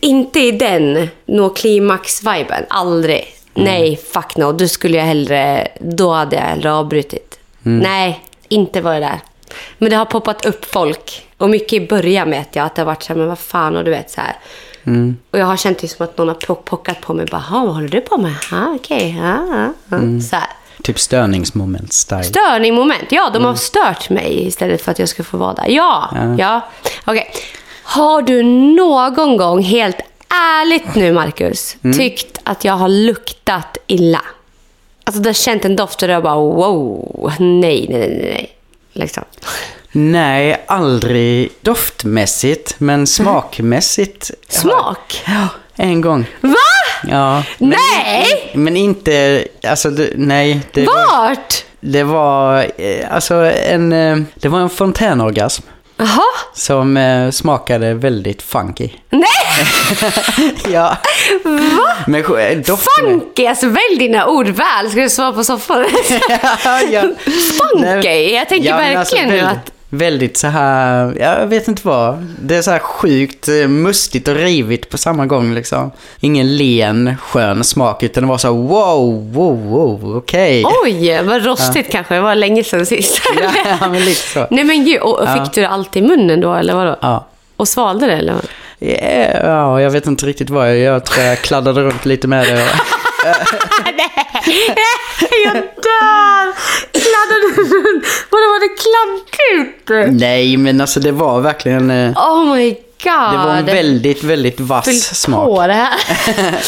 A: inte i den nå klimax-viben. Aldrig. Nej, fuck no. Då skulle jag hellre, då hade jag hellre avbrutit. Nej, inte var det där. Men det har poppat upp folk. Och mycket i början vet jag att det har varit så här, men vad fan, och du vet så här. Och jag har känt det som att någon har pock- pockat på mig. Bara, "Ha, vad håller du på med? Ja, okej. Ja, ja, ja. Så här.
B: Typ störningsmoment style.
A: Störning moment. Ja, de har stört mig istället för att jag ska få vara där. Ja, ja. Okej. Har du någon gång helt ärligt nu Marcus,
B: Mm.
A: tyckt att jag har luktat illa? Alltså du har känt en doft och du har bara wow, nej, nej, nej, nej. Liksom.
B: Nej, aldrig doftmässigt, men smakmässigt.
A: Smak?
B: Ja, en gång.
A: Va?
B: Ja. Men,
A: Nej!
B: Men inte, alltså det, nej. Det var,
A: Vart?
B: det var, eh, alltså en, eh, det var en fontänorgasm.
A: Jaha?
B: Som eh, smakade väldigt funky.
A: Nej!
B: Ja. Va? Men eh, doften...
A: Funky, alltså välj dina ord väl. Ska du svara på soffan?
B: ja, ja.
A: Funky? Jag tänker
B: men alltså
A: verkligen nu
B: väldigt,
A: att...
B: Väldigt så här, jag vet inte vad. Det är så här sjukt eh, mustigt och rivigt på samma gång liksom. Ingen len, skön smak, utan det var så här, wow, wow, wow, okej.
A: Oj, vad rostigt kanske. Det var länge sedan sist.
B: Ja, men lite så.
A: Nej men gud, och, och
B: Ja.
A: fick du allt i munnen då eller vadå?
B: Ja.
A: Och svalde det eller? vad?
B: Ja, jag vet inte riktigt vad jag. Jag tror jag kladdade runt lite med det.
A: Jag dör! Kladdade du runt? Vadå var det kladdigt?
B: Nej, men alltså det var verkligen... eh,
A: Oh my god.
B: Det var en väldigt, väldigt vass
A: Fyll
B: smak.
A: på det här.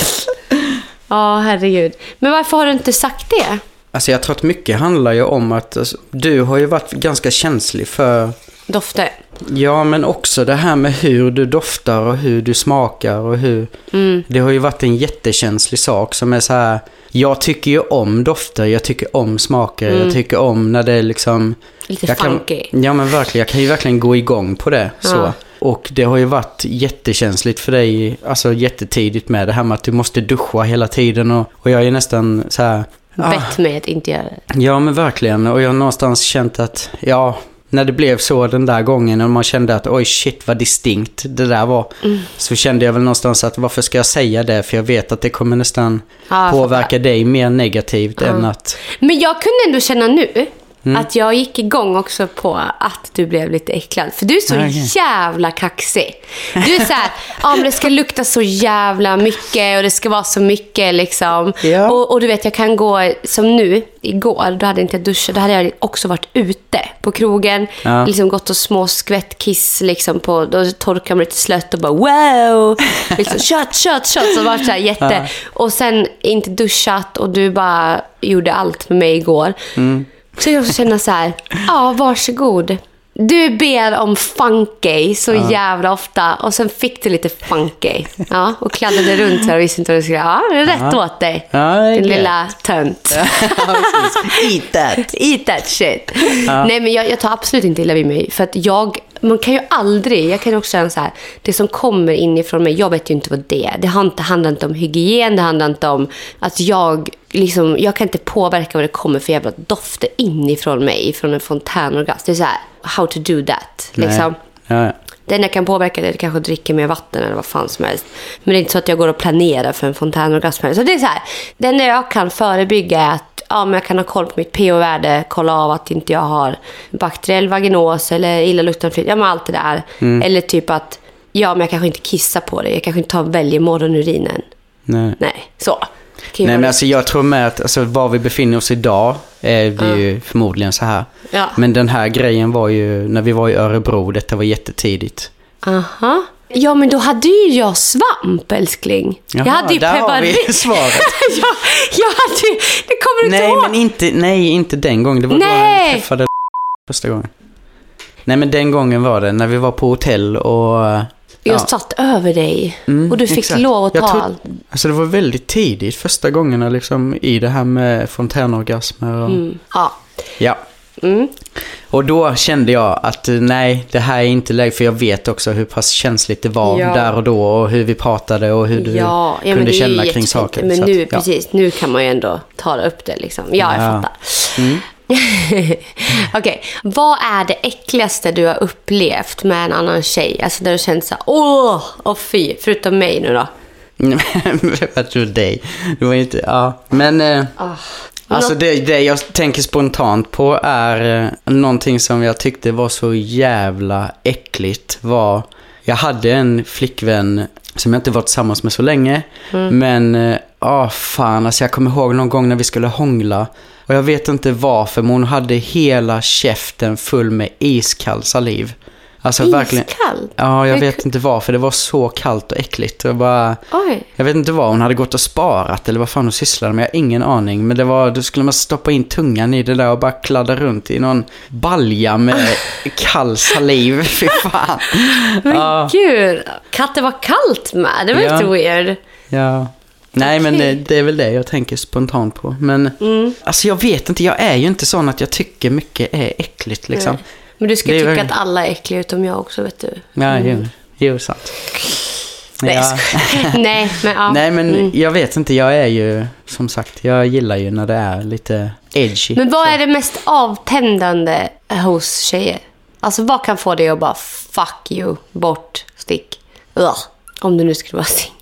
A: Ja, herregud. Men varför har du inte sagt det?
B: Alltså jag tror att mycket handlar ju om att alltså, du har ju varit ganska känslig för
A: Dofter.
B: Ja, men också det här med hur du doftar och hur du smakar och hur...
A: Mm.
B: Det har ju varit en jättekänslig sak som är så här... Jag tycker ju om dofter, jag tycker om smaker, jag tycker om när det är liksom...
A: Mm. Lite
B: jag kan,
A: funky.
B: Ja, men verkligen. Jag kan ju verkligen gå igång på det. Så.
A: Ja.
B: Och det har ju varit jättekänsligt för dig, alltså jättetidigt med det här med att du måste duscha hela tiden och, och jag är nästan så här... ah,
A: Bett mig att inte göra det.
B: Ja, men verkligen. Och jag har någonstans känt att, ja, när det blev så den där gången och man kände att oj shit vad distinkt det där var.
A: Mm.
B: Så kände jag väl någonstans att varför ska jag säga det? För jag vet att det kommer nästan
A: Ja,
B: påverka dig mer negativt än att...
A: Men jag kunde ändå känna nu
B: Mm.
A: att jag gick igång också på att du blev lite äcklad. För du är så
B: Okej.
A: jävla kaxig. Du är så här, ja men det ska lukta så jävla mycket och det ska vara så mycket liksom.
B: Ja.
A: Och, och du vet, jag kan gå som nu, igår, då hade jag inte duschat. Då hade jag också varit ute på krogen.
B: Ja.
A: Liksom gått och små skvätt kiss liksom på, då torkar man lite slött och bara wow. Liksom, kött, kött, kött. Så var det så här jätte. Och sen inte duschat och du bara gjorde allt med mig igår. Så jag känner så här, ja varsågod. Du ber om funky så jävla ofta och sen fick du lite funky. Ja, och kladdade runt här och visste inte vad du skulle Ja, det är rätt åt dig.
B: Ja, det är
A: Din lilla tönt.
B: Eat that!
A: Eat that shit. Nej, men jag, jag tar absolut inte illa vid mig. För att jag, man kan ju aldrig, jag kan också känna så här, det som kommer inifrån mig, jag vet ju inte vad det är. Det handlar inte om hygien, det handlar inte om att jag, liksom, jag kan inte påverka vad det kommer för jävla dofter inifrån mig, från en fontänorgasm. Det är så här, how to do that. Liksom.
B: Ja, ja.
A: Det enda jag kan påverka det är att kanske dricka mer vatten eller vad fan som helst. Men det är inte så att jag går och planerar för en fontänorgasm. Så det är så här, det enda jag kan förebygga är att ja, men jag kan ha koll på mitt pH-värde, kolla av att inte jag har bakteriell vaginos eller illaluktande flyt, ja men allt det där. Eller typ att, ja men jag kanske inte kissar på det, jag kanske inte tar väljer morgonurinen.
B: Nej.
A: Nej, så.
B: Nej men alltså jag tror med att alltså, var vi befinner oss idag är vi ju förmodligen så här.
A: Ja.
B: Men den här grejen var ju när vi var i Örebro, detta var jättetidigt.
A: Aha. Ja, men då hade ju jag svamp, älskling. jag
B: Jaha,
A: hade ju
B: där har vi svaret.
A: ja, jag hade ju... Det kommer du inte
B: Nej,
A: ihåg?
B: men inte, nej, inte den gången. Det var då
A: Nej.
B: vi träffade första gången. Nej, men den gången var det när vi var på hotell och...
A: Jag
B: ja.
A: satt över dig
B: Mm,
A: och du fick
B: exakt.
A: lov att
B: Jag
A: ta allt.
B: Alltså det var väldigt tidigt, första gångerna liksom i det här med fontänorgasmer och...
A: Mm. Ja.
B: Ja.
A: Mm.
B: Och då kände jag att eh, nej, det här är inte läge, för jag vet också hur pass känsligt det var
A: Ja.
B: där och då och hur vi pratade och hur du
A: Ja, ja
B: kunde känna kring saker.
A: Men
B: att,
A: nu,
B: ja.
A: precis, nu kan man ju ändå ta upp det liksom. Ja, jag
B: Ja. Mm.
A: fattar. Okej, vad är det äckligaste du har upplevt med en annan tjej? Alltså där du känt såhär, åh, åh fy, förutom mig nu då.
B: jag tror dig. Det var inte, ja. Men, eh,
A: Ah.
B: Alltså det, det jag tänker spontant på är eh, någonting som jag tyckte var så jävla äckligt var, jag hade en flickvän som jag inte var tillsammans med så länge.
A: Mm.
B: Men, ja ah, fan, alltså jag kommer ihåg någon gång när vi skulle hångla. Och jag vet inte varför, men hon hade hela käften full med iskall saliv. Alltså verkligen.
A: Iskallt?
B: Ja, jag
A: Men
B: vet inte varför. Det var så kallt och äckligt. Jag, bara,
A: Oj.
B: jag vet inte vad hon hade gått och sparat eller vad fan hon sysslade med. Jag har ingen aning. Men det var, då skulle man stoppa in tungan i det där och bara kladda runt i någon balja med kall saliv. Fy fan.
A: Men
B: Ja.
A: gud, katter var kallt med. Det var
B: Ja.
A: lite weird.
B: Ja. Nej, men
A: Okej.
B: det, det är väl det jag tänker spontant på. Men
A: Mm.
B: alltså jag vet inte, jag är ju inte sån att jag tycker mycket är äckligt liksom.
A: Nej. Men du ska tycka
B: väl-
A: att alla är äckliga utom jag också, vet du.
B: Ja, jo, jo sant.
A: Nej,
B: Ja.
A: Nej, men ja.
B: Nej, men
A: Mm.
B: jag vet inte, jag är ju som sagt, jag gillar ju när det är lite edgy.
A: Men vad
B: Så.
A: är det mest avtändande hos tjejer? Alltså vad kan få dig att bara fuck you, bort, stick? Ugh. Om du nu skulle vara singel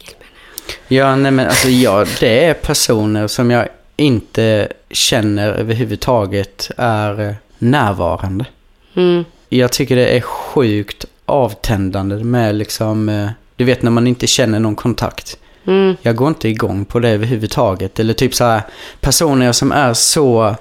B: Ja, nej men alltså ja, det är personer som jag inte känner överhuvudtaget är närvarande.
A: Jag. Mm.
B: Jag tycker det är sjukt avtändande med liksom, eh, du vet när man inte känner någon kontakt.
A: Mm.
B: Jag går inte igång på det överhuvudtaget. Eller typ så här personer som är så...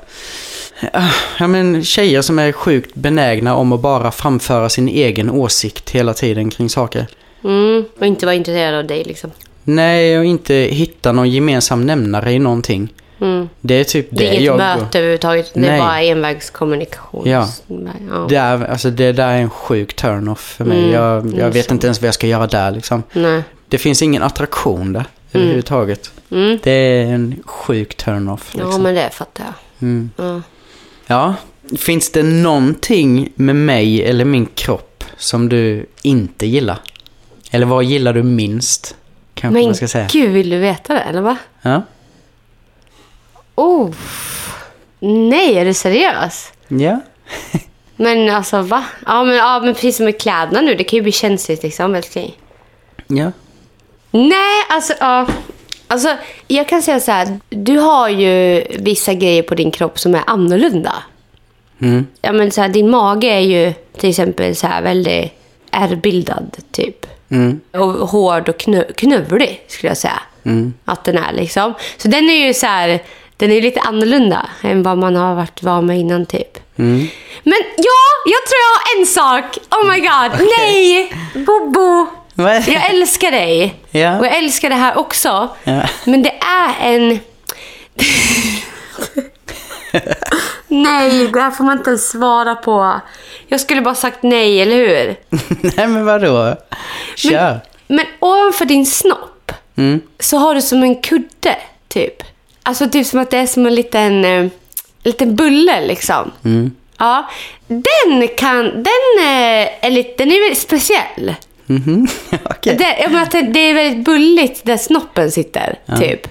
B: eh, Ja men tjejer som är sjukt benägna om att bara framföra sin egen åsikt hela tiden kring saker.
A: Mm. Och inte vara intresserad av dig liksom.
B: Nej, och inte hitta någon gemensam nämnare i någonting.
A: Mm.
B: Det är typ det,
A: Det är inget
B: jag...
A: möte överhuvudtaget. Det är bara envägskommunikation.
B: Ja.
A: ja.
B: Det, är, alltså det där är en sjuk turn-off för mig.
A: Mm,
B: jag jag vet
A: så.
B: inte ens vad jag ska göra där liksom.
A: Nej.
B: Det finns ingen attraktion där överhuvudtaget.
A: Mm.
B: Det är en sjuk turn-off.
A: Ja,
B: Liksom.
A: men det fattar jag.
B: Mm.
A: Ja.
B: Ja, finns det någonting med mig eller min kropp som du inte gillar? Eller vad gillar du minst? Kanske
A: Men
B: man ska säga.
A: gud, vill du veta det eller va?
B: Ja.
A: Oh. Nej, är du seriös?
B: ja.
A: Men alltså va? Ja men, ja, men precis som med kläderna nu. Det kan ju bli känsligt liksom, älskling.
B: Ja.
A: Nej, alltså ja. Alltså, jag kan säga så här. Du har ju vissa grejer på din kropp som är annorlunda.
B: Mm.
A: Ja, men så här, din mage är ju till exempel så här väldigt ärrbildad, typ.
B: Mm.
A: Och hård och knö- knövlig, skulle jag säga.
B: Mm.
A: Att den är liksom. Så den är ju så här, den är lite annorlunda än vad man har varit van med innan, typ.
B: Mm.
A: Men ja, jag tror jag har en sak. Oh my god. Nej! Bobo! Jag älskar dig.
B: Ja.
A: Och jag älskar det här också.
B: Ja.
A: Men det är en... nej, det här får man inte ens svara på. Jag skulle bara sagt nej, eller hur?
B: Nej men vadå? Kör.
A: Men ovanför din snopp
B: Mm.
A: så har du som en kudde, typ. Alltså typ som att det är som en liten, eh, liten bulle, liksom.
B: Mm.
A: Ja, den kan... Den eh, är lite... Den är väldigt speciell.
B: Mhm. Okej.
A: Det, jag menar att det, det är väldigt bulligt där snoppen sitter, typ.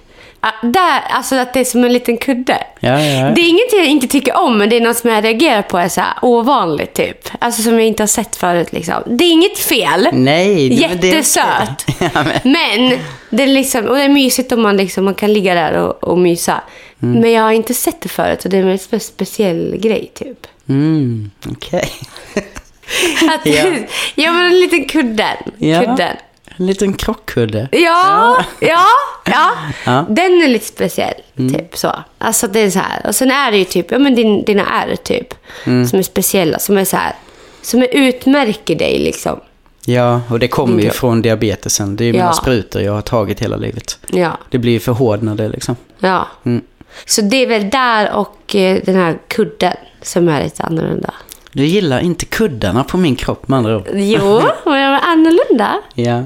A: Ja, där, alltså att det är som en liten kudde.
B: Ja, ja.
A: Det är ingenting jag inte tycker om, men det är något som jag reagerar på är så här ovanligt, typ. Alltså som jag inte har sett förut, liksom. Det är inget fel.
B: Nej. det- det
A: Jättesöt.
B: okej. ja, men.
A: Men det är, liksom, och det är mysigt om man, liksom, man kan ligga där och, och mysa.
B: Mm.
A: Men jag har inte sett det förut och det är en spe- speciell grej, typ.
B: Mm. Okej.
A: Att,
B: Ja.
A: ja. men en liten kudden.
B: Ja.
A: kudden.
B: En liten krockkudde.
A: Ja, ja, ja.
B: Ja. Mm.
A: Den är lite speciell, typ så. Alltså det är så här. Och sen är det ju typ, ja men din, dina ärr typ.
B: Mm.
A: Som är speciella, som är så här. Som är utmärker dig liksom.
B: Ja, och det kommer ju
A: Ja.
B: från diabetesen. Det är ju mina
A: Ja.
B: sprutor jag har tagit hela livet.
A: Ja,
B: Det blir ju förhårdnade liksom.
A: ja.
B: Mm.
A: Så det är väl där och eh, den här kudden som är lite annorlunda.
B: Du gillar inte kuddarna på min kropp med andra ord.
A: Jo, men de är annorlunda.
B: Ja.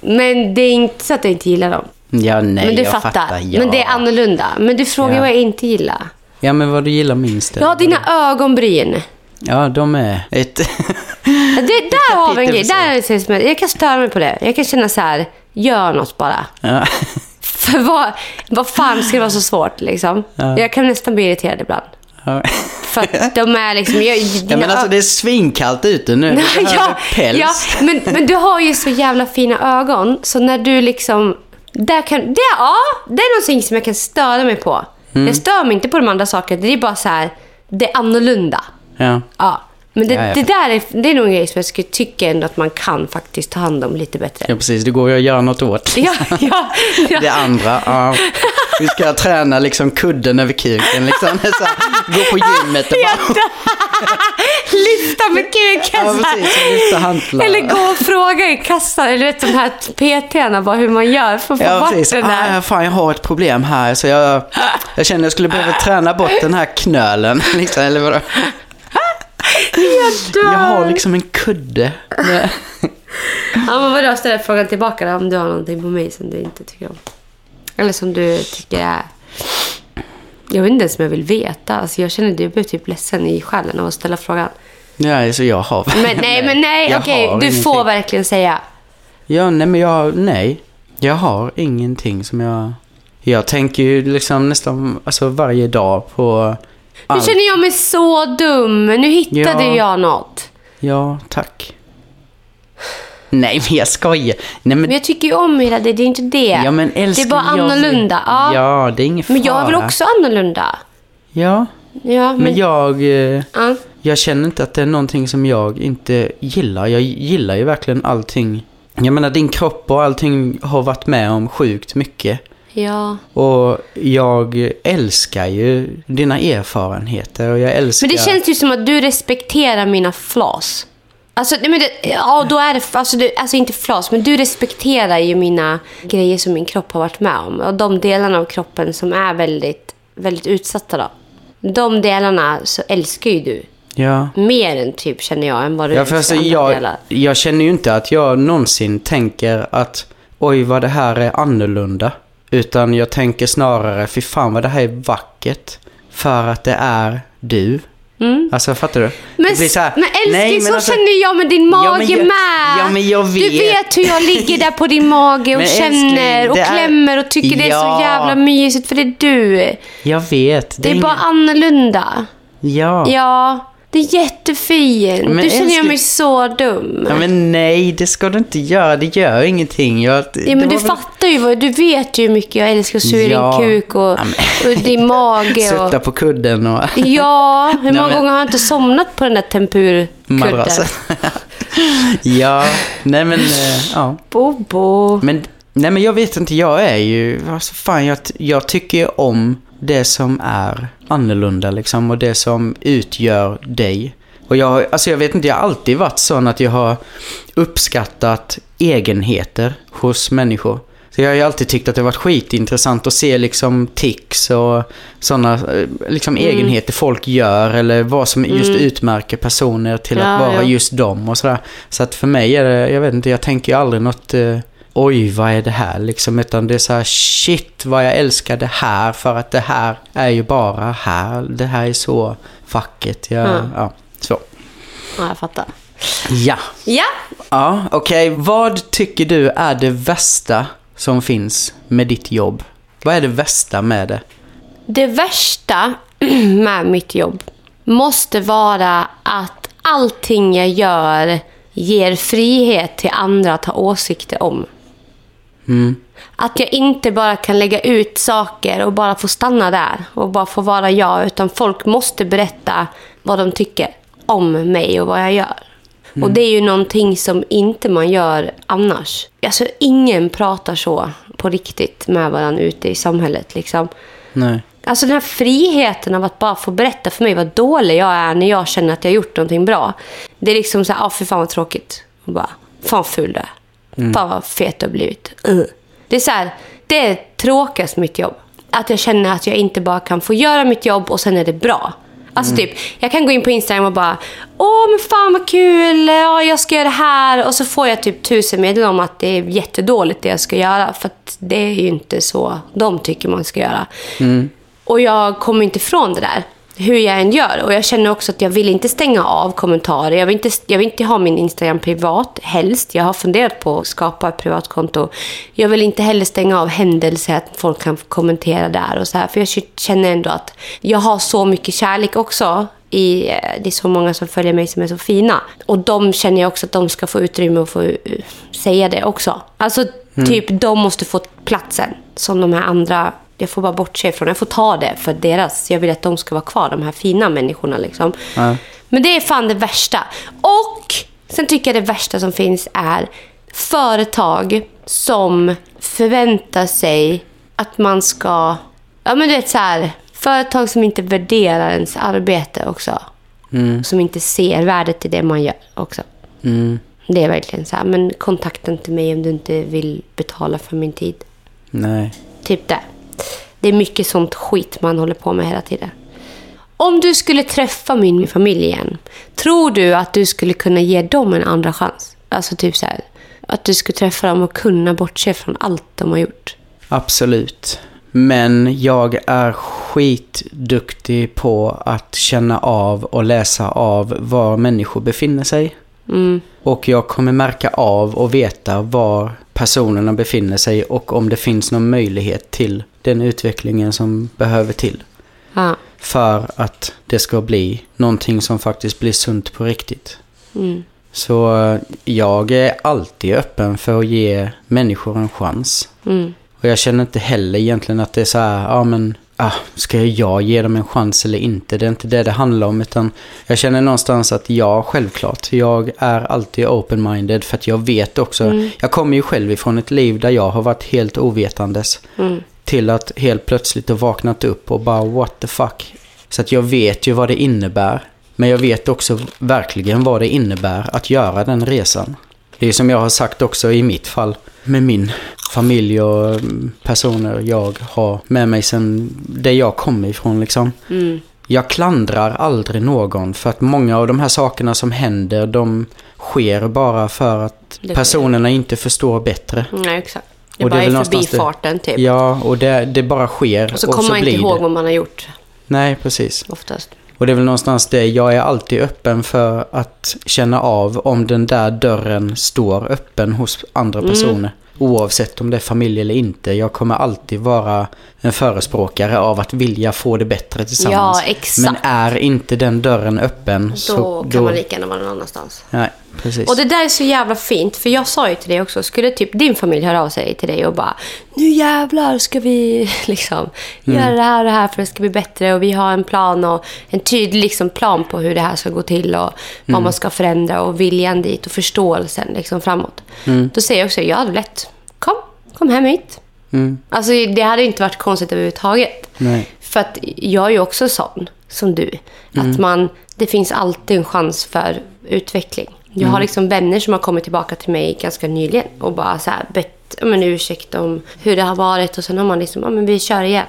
A: Men det är inte så att jag inte gillar dem.
B: Ja, nej,
A: men du
B: jag
A: fattar.
B: fattar. ja.
A: Men det är annorlunda. Men du frågar
B: Ja.
A: vad jag inte gillar.
B: Ja, men vad du gillar minst.
A: Ja, dina ögonbryn.
B: Ja, de är ett...
A: Det, där har vi en grej. Där är jag, jag kan störa mig på det. Jag kan känna så här, gör något bara.
B: ja.
A: För vad, vad fan ska det vara så svårt liksom?
B: Ja.
A: Jag kan nästan bli irriterad ibland.
B: Ja.
A: För att de är liksom... Jag,
B: ja, men alltså det är svinkallt ute nu. Du
A: ja,
B: päls.
A: ja, men, men du har ju så jävla fina ögon, så när du liksom... Där kan, det, ja, det är någonting som jag kan störa mig på.
B: Mm.
A: Jag stör mig inte på de andra sakerna, det är bara så här, det är annorlunda.
B: Ja.
A: Ja. Men det,
B: Ja, ja.
A: det där är, det är nog en grej som jag skulle tycka ändå att man kan faktiskt ta hand om lite bättre.
B: Ja, precis. Det går ju att göra något åt.
A: Ja, ja, ja.
B: Det andra, ja. Vi ska träna liksom kudden över kuken. Liksom. Så här, gå på gymmet och bara...
A: Lyfta med kuken
B: Ja, precis. Lyfta hantlar.
A: Eller gå och fråga i kassan, eller vet de här PT'na, bara hur man gör för att få
B: Ja,
A: bort
B: precis.
A: den där.
B: Ah, fan, jag har ett problem här. Så jag, jag känner jag skulle behöva träna bort den här knölen. Liksom, eller vadå?
A: Jag dör.
B: Jag har liksom en kudde.
A: Ja, men vadå, ställ frågan tillbaka då, om du har någonting på mig som du inte tycker om. Eller som du tycker är... Jag vet inte ens om jag vill veta. Alltså, jag känner att jag blir typ ledsen i själen av att ställa frågan.
B: Ja, så jag har...
A: Men nej, men nej, okej. Du
B: ingenting.
A: får verkligen säga.
B: Ja, nej men jag, nej. Jag har ingenting som jag... Jag tänker ju liksom nästan alltså varje dag på
A: Nu
B: allt.
A: känner jag mig så dum. Nu hittade
B: Ja.
A: jag något.
B: Ja, tack. Nej, men jag skojar. Nej, men,
A: Men jag tycker ju om hela det, det är inte det.
B: ja, men
A: det är
B: älskling,
A: bara
B: jag-
A: annorlunda. Ja.
B: Ja, det är ingen fara.
A: Men jag är väl också annorlunda?
B: Ja,
A: Ja, men...
B: men jag... eh,
A: ja.
B: Jag känner inte att det är någonting som jag inte gillar. Jag gillar ju verkligen allting. Jag menar, din kropp och allting har varit med om sjukt mycket.
A: Ja.
B: Och jag älskar ju dina erfarenheter och jag älskar...
A: Men det känns ju som att du respekterar mina flas. Alltså, men det, ja, då är det, alltså, du, alltså inte flas, men du respekterar ju mina grejer som min kropp har varit med om. Och de delarna av kroppen som är väldigt, väldigt utsatta då. De delarna så älskar ju du.
B: Ja.
A: Mer än typ, känner jag, än vad du
B: Ja, för alltså, jag,
A: delar.
B: jag känner ju inte att jag någonsin tänker att oj vad det här är annorlunda. Utan jag tänker snarare, fy fan vad det här är vackert. För att det är du.
A: Mm.
B: Alltså fattar du?
A: Men,
B: det blir så här,
A: men älskling,
B: nej,
A: så
B: alltså-
A: känner jag med din
B: Ja,
A: mage
B: men jag-
A: med.
B: ja, men jag
A: Du
B: vet.
A: vet hur jag ligger där på din mage och
B: Men
A: känner
B: älskling,
A: och
B: det är-
A: klämmer och tycker det är
B: Ja.
A: så jävla mysigt för det är du.
B: Jag vet.
A: Det är
B: ingen-
A: bara annorlunda.
B: Ja.
A: Ja, det är jättefint.
B: Men
A: du känner jag
B: älskling-
A: mig så dum.
B: Ja, men nej, det ska du inte göra. Det gör ingenting. Jag,
A: Ja, men du
B: väl-
A: fattar ju vad, du vet ju hur mycket jag älskar att suga
B: Ja.
A: din kuk och,
B: Ja, men-
A: och din mage.
B: Sutta
A: Och,
B: på kudden och
A: ja, hur många
B: men-
A: gånger har jag inte somnat på den där tempurkudden?
B: ja, nej men, eh, ja.
A: Bobo.
B: Men, nej men jag vet inte, jag är ju, alltså fan jag, jag tycker ju om det som är annorlunda liksom och det som utgör dig. Och jag, alltså jag vet inte, jag har alltid varit sån att jag har uppskattat egenheter hos människor. Så jag har ju alltid tyckt att det har varit skitintressant att se liksom tics och sådana liksom
A: Mm.
B: egenheter folk gör eller vad som just utmärker personer till
A: Ja,
B: att vara
A: ja.
B: just dem och sådär. Så att för mig är det, jag vet inte, jag tänker ju aldrig något eh, oj vad är det här liksom utan det är så här shit vad jag älskar det här för att det här är ju bara här. Det här är så vackert. Jag,
A: Mm.
B: ja, så.
A: Ja, jag fattar.
B: Ja.
A: Ja,
B: Ja, okej. Vad tycker du är det värsta som finns med ditt jobb? Vad är det värsta med det?
A: det värsta med mitt jobb måste vara att allting jag gör ger frihet till andra att ha åsikter om.
B: Mm.
A: Att jag inte bara kan lägga ut saker och bara få stanna där och bara få vara jag. Utan folk måste berätta vad de tycker om mig och vad jag gör. Och det är ju någonting som inte man gör annars. Alltså ingen pratar så på riktigt med varandra ute i samhället. Liksom.
B: Nej.
A: Alltså den här friheten av att bara få berätta för mig vad dålig jag är när jag känner att jag har gjort någonting bra. Det är liksom så här, ah, för fan vad tråkigt. Och bara, fan ful du är. Fan vad fet du har blivit. Uh. Det är så här, det är tråkigast med mitt jobb. Att jag känner att jag inte bara kan få göra mitt jobb och sen är det bra. Alltså typ, jag kan gå in på Instagram och bara Åh men fan vad kul, ja, jag ska göra det här. Och så får jag typ tusen meddelanden om att det är jättedåligt det jag ska göra. För att det är ju inte så de tycker man ska göra. Och jag kommer inte ifrån det där. Hur jag än gör. Och jag känner också att jag vill inte stänga av kommentarer. Jag vill inte, jag vill inte ha min Instagram privat, helst. Jag har funderat på att skapa ett privatkonto. Jag vill inte heller stänga av händelser, att folk kan kommentera där och så här. För jag känner ändå att jag har så mycket kärlek också. I, eh, det är så många som följer mig som är så fina. Och de känner jag också att de ska få utrymme att få eh, säga det också. Alltså typ, de måste få platsen som de här andra jag får bara bortse ifrån. Jag får ta det för deras. Jag vill att de ska vara kvar, de här fina människorna. Liksom.
B: Ja.
A: Men det är fan det värsta. Och sen tycker jag det värsta som finns är företag som förväntar sig att man ska... Ja men du vet så här, företag som inte värderar ens arbete också. Som inte ser värdet i det man gör också.
B: Mm.
A: Det är verkligen så här, men kontakta inte mig om du inte vill betala för min tid.
B: Nej.
A: Typ det. Det är mycket sånt skit man håller på med hela tiden. Om du skulle träffa min familj igen, tror du att du skulle kunna ge dem en andra chans? Alltså typ så här, att du skulle träffa dem och kunna bortse från allt de har gjort.
B: Absolut. Men jag är skitduktig på att känna av och läsa av var människor befinner sig.
A: Mm.
B: Och jag kommer märka av och veta var personerna befinner sig och om det finns någon möjlighet till den utvecklingen som behöver till.
A: Ja.
B: För att det ska bli någonting som faktiskt blir sunt på riktigt.
A: Mm.
B: Så eh, jag är alltid öppen för att ge människor en chans.
A: Mm.
B: Och jag känner inte heller egentligen att det är så här, ja men, ah, ska jag ge dem en chans eller inte? Det är inte det det handlar om, utan jag känner någonstans att ja, självklart, jag är alltid open-minded för att jag vet också, jag kommer ju själv ifrån ett liv där jag har varit helt ovetandes.
A: Mm.
B: Till att helt plötsligt ha vaknat upp och bara what the fuck. Så att jag vet ju vad det innebär. Men jag vet också verkligen vad det innebär att göra den resan. Det är som jag har sagt också i mitt fall med min familj och mm, personer jag har med mig sen där jag kommer ifrån liksom.
A: Mm.
B: Jag klandrar aldrig någon för att många av de här sakerna som händer de sker bara för att
A: Det
B: personerna inte förstår bättre.
A: Nej, exakt. Det är
B: Och det
A: bara
B: är väl
A: i
B: det-
A: förbifarten typ.
B: Ja, och det, det bara sker.
A: Och så kommer man inte ihåg
B: det.
A: vad man har gjort
B: Nej, precis.
A: oftast.
B: Och det är väl någonstans det. Jag är alltid öppen för att känna av om den där dörren står öppen hos andra
A: Mm.
B: Oavsett om det är familj eller inte. Jag kommer alltid vara en förespråkare av att vilja få det bättre tillsammans.
A: Ja, exakt.
B: Men är inte den dörren öppen
A: Då
B: så...
A: kan man lika gärna vara någon annanstans.
B: Nej, precis.
A: Och det där är så jävla fint, för jag sa ju till dig också, skulle typ din familj höra av sig till dig och bara Nu jävlar ska vi liksom göra det här och det här för det ska bli bättre och vi har en plan och en tydlig liksom, plan på hur det här ska gå till och vad man ska förändra och viljan dit och förståelsen liksom framåt. Då säger jag också, ja det är lätt. Kom, hem hit.
B: Mm.
A: Alltså det hade inte varit konstigt överhuvudtaget.
B: Nej.
A: För att jag är ju också sån som du. Att man, det finns alltid en chans för utveckling. Jag har liksom vänner som har kommit tillbaka till mig ganska nyligen och bara så här bett om en ursäkt om hur det har varit och sen har man liksom, ja men vi kör igen.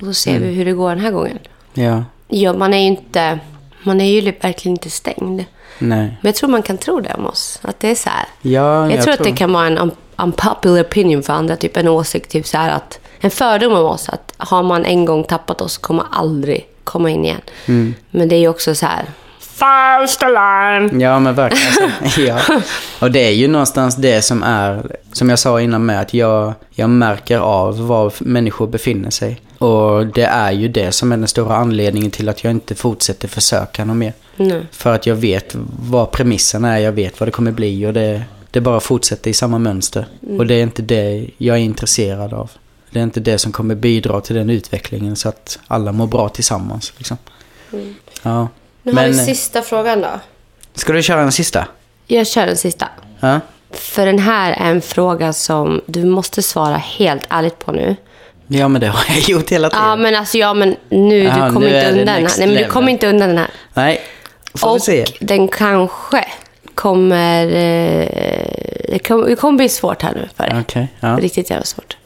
A: Och så ser vi hur det går den här gången.
B: Ja.
A: Ja, man är ju inte, man är ju verkligen inte stängd.
B: Nej.
A: Men jag tror man kan tro det om oss. Att det är så här.
B: Ja,
A: Jag, tror att det kan vara en unpopular opinion för andra. Typ en åsikt, typ så här att en fördom om oss. Att har man en gång tappat oss kommer man aldrig komma in igen.
B: Mm.
A: Men det är ju också så här. First alarm!
B: Ja, men verkligen. Alltså, ja. Och det är ju någonstans det som är, som jag sa innan med, att jag, jag märker av var människor befinner sig. Och det är ju det som är den stora anledningen till att jag inte fortsätter försöka något mer.
A: Nej.
B: För att jag vet vad premisserna är, jag vet vad det kommer bli och det, det bara fortsätter i samma mönster. Och det är inte det jag är intresserad av. Det är inte det som kommer bidra till den utvecklingen så att alla mår bra tillsammans. Liksom. Ja.
A: Nu har vi
B: Men,
A: sista frågan då.
B: ska du köra en sista?
A: Jag kör den sista.
B: Ja.
A: För den här är en fråga som du måste svara helt ärligt på nu.
B: Ja, men det har jag gjort hela tiden.
A: Ja, men alltså ja, men nu,
B: Ja,
A: du kommer inte undan den här. Nej, men du kommer inte undan den här.
B: Nej, får vi
A: Och
B: se.
A: den kanske kommer... Eh, det, kommer det kommer bli svårt här nu för dig.
B: Okej, ja.
A: Riktigt jävla svårt.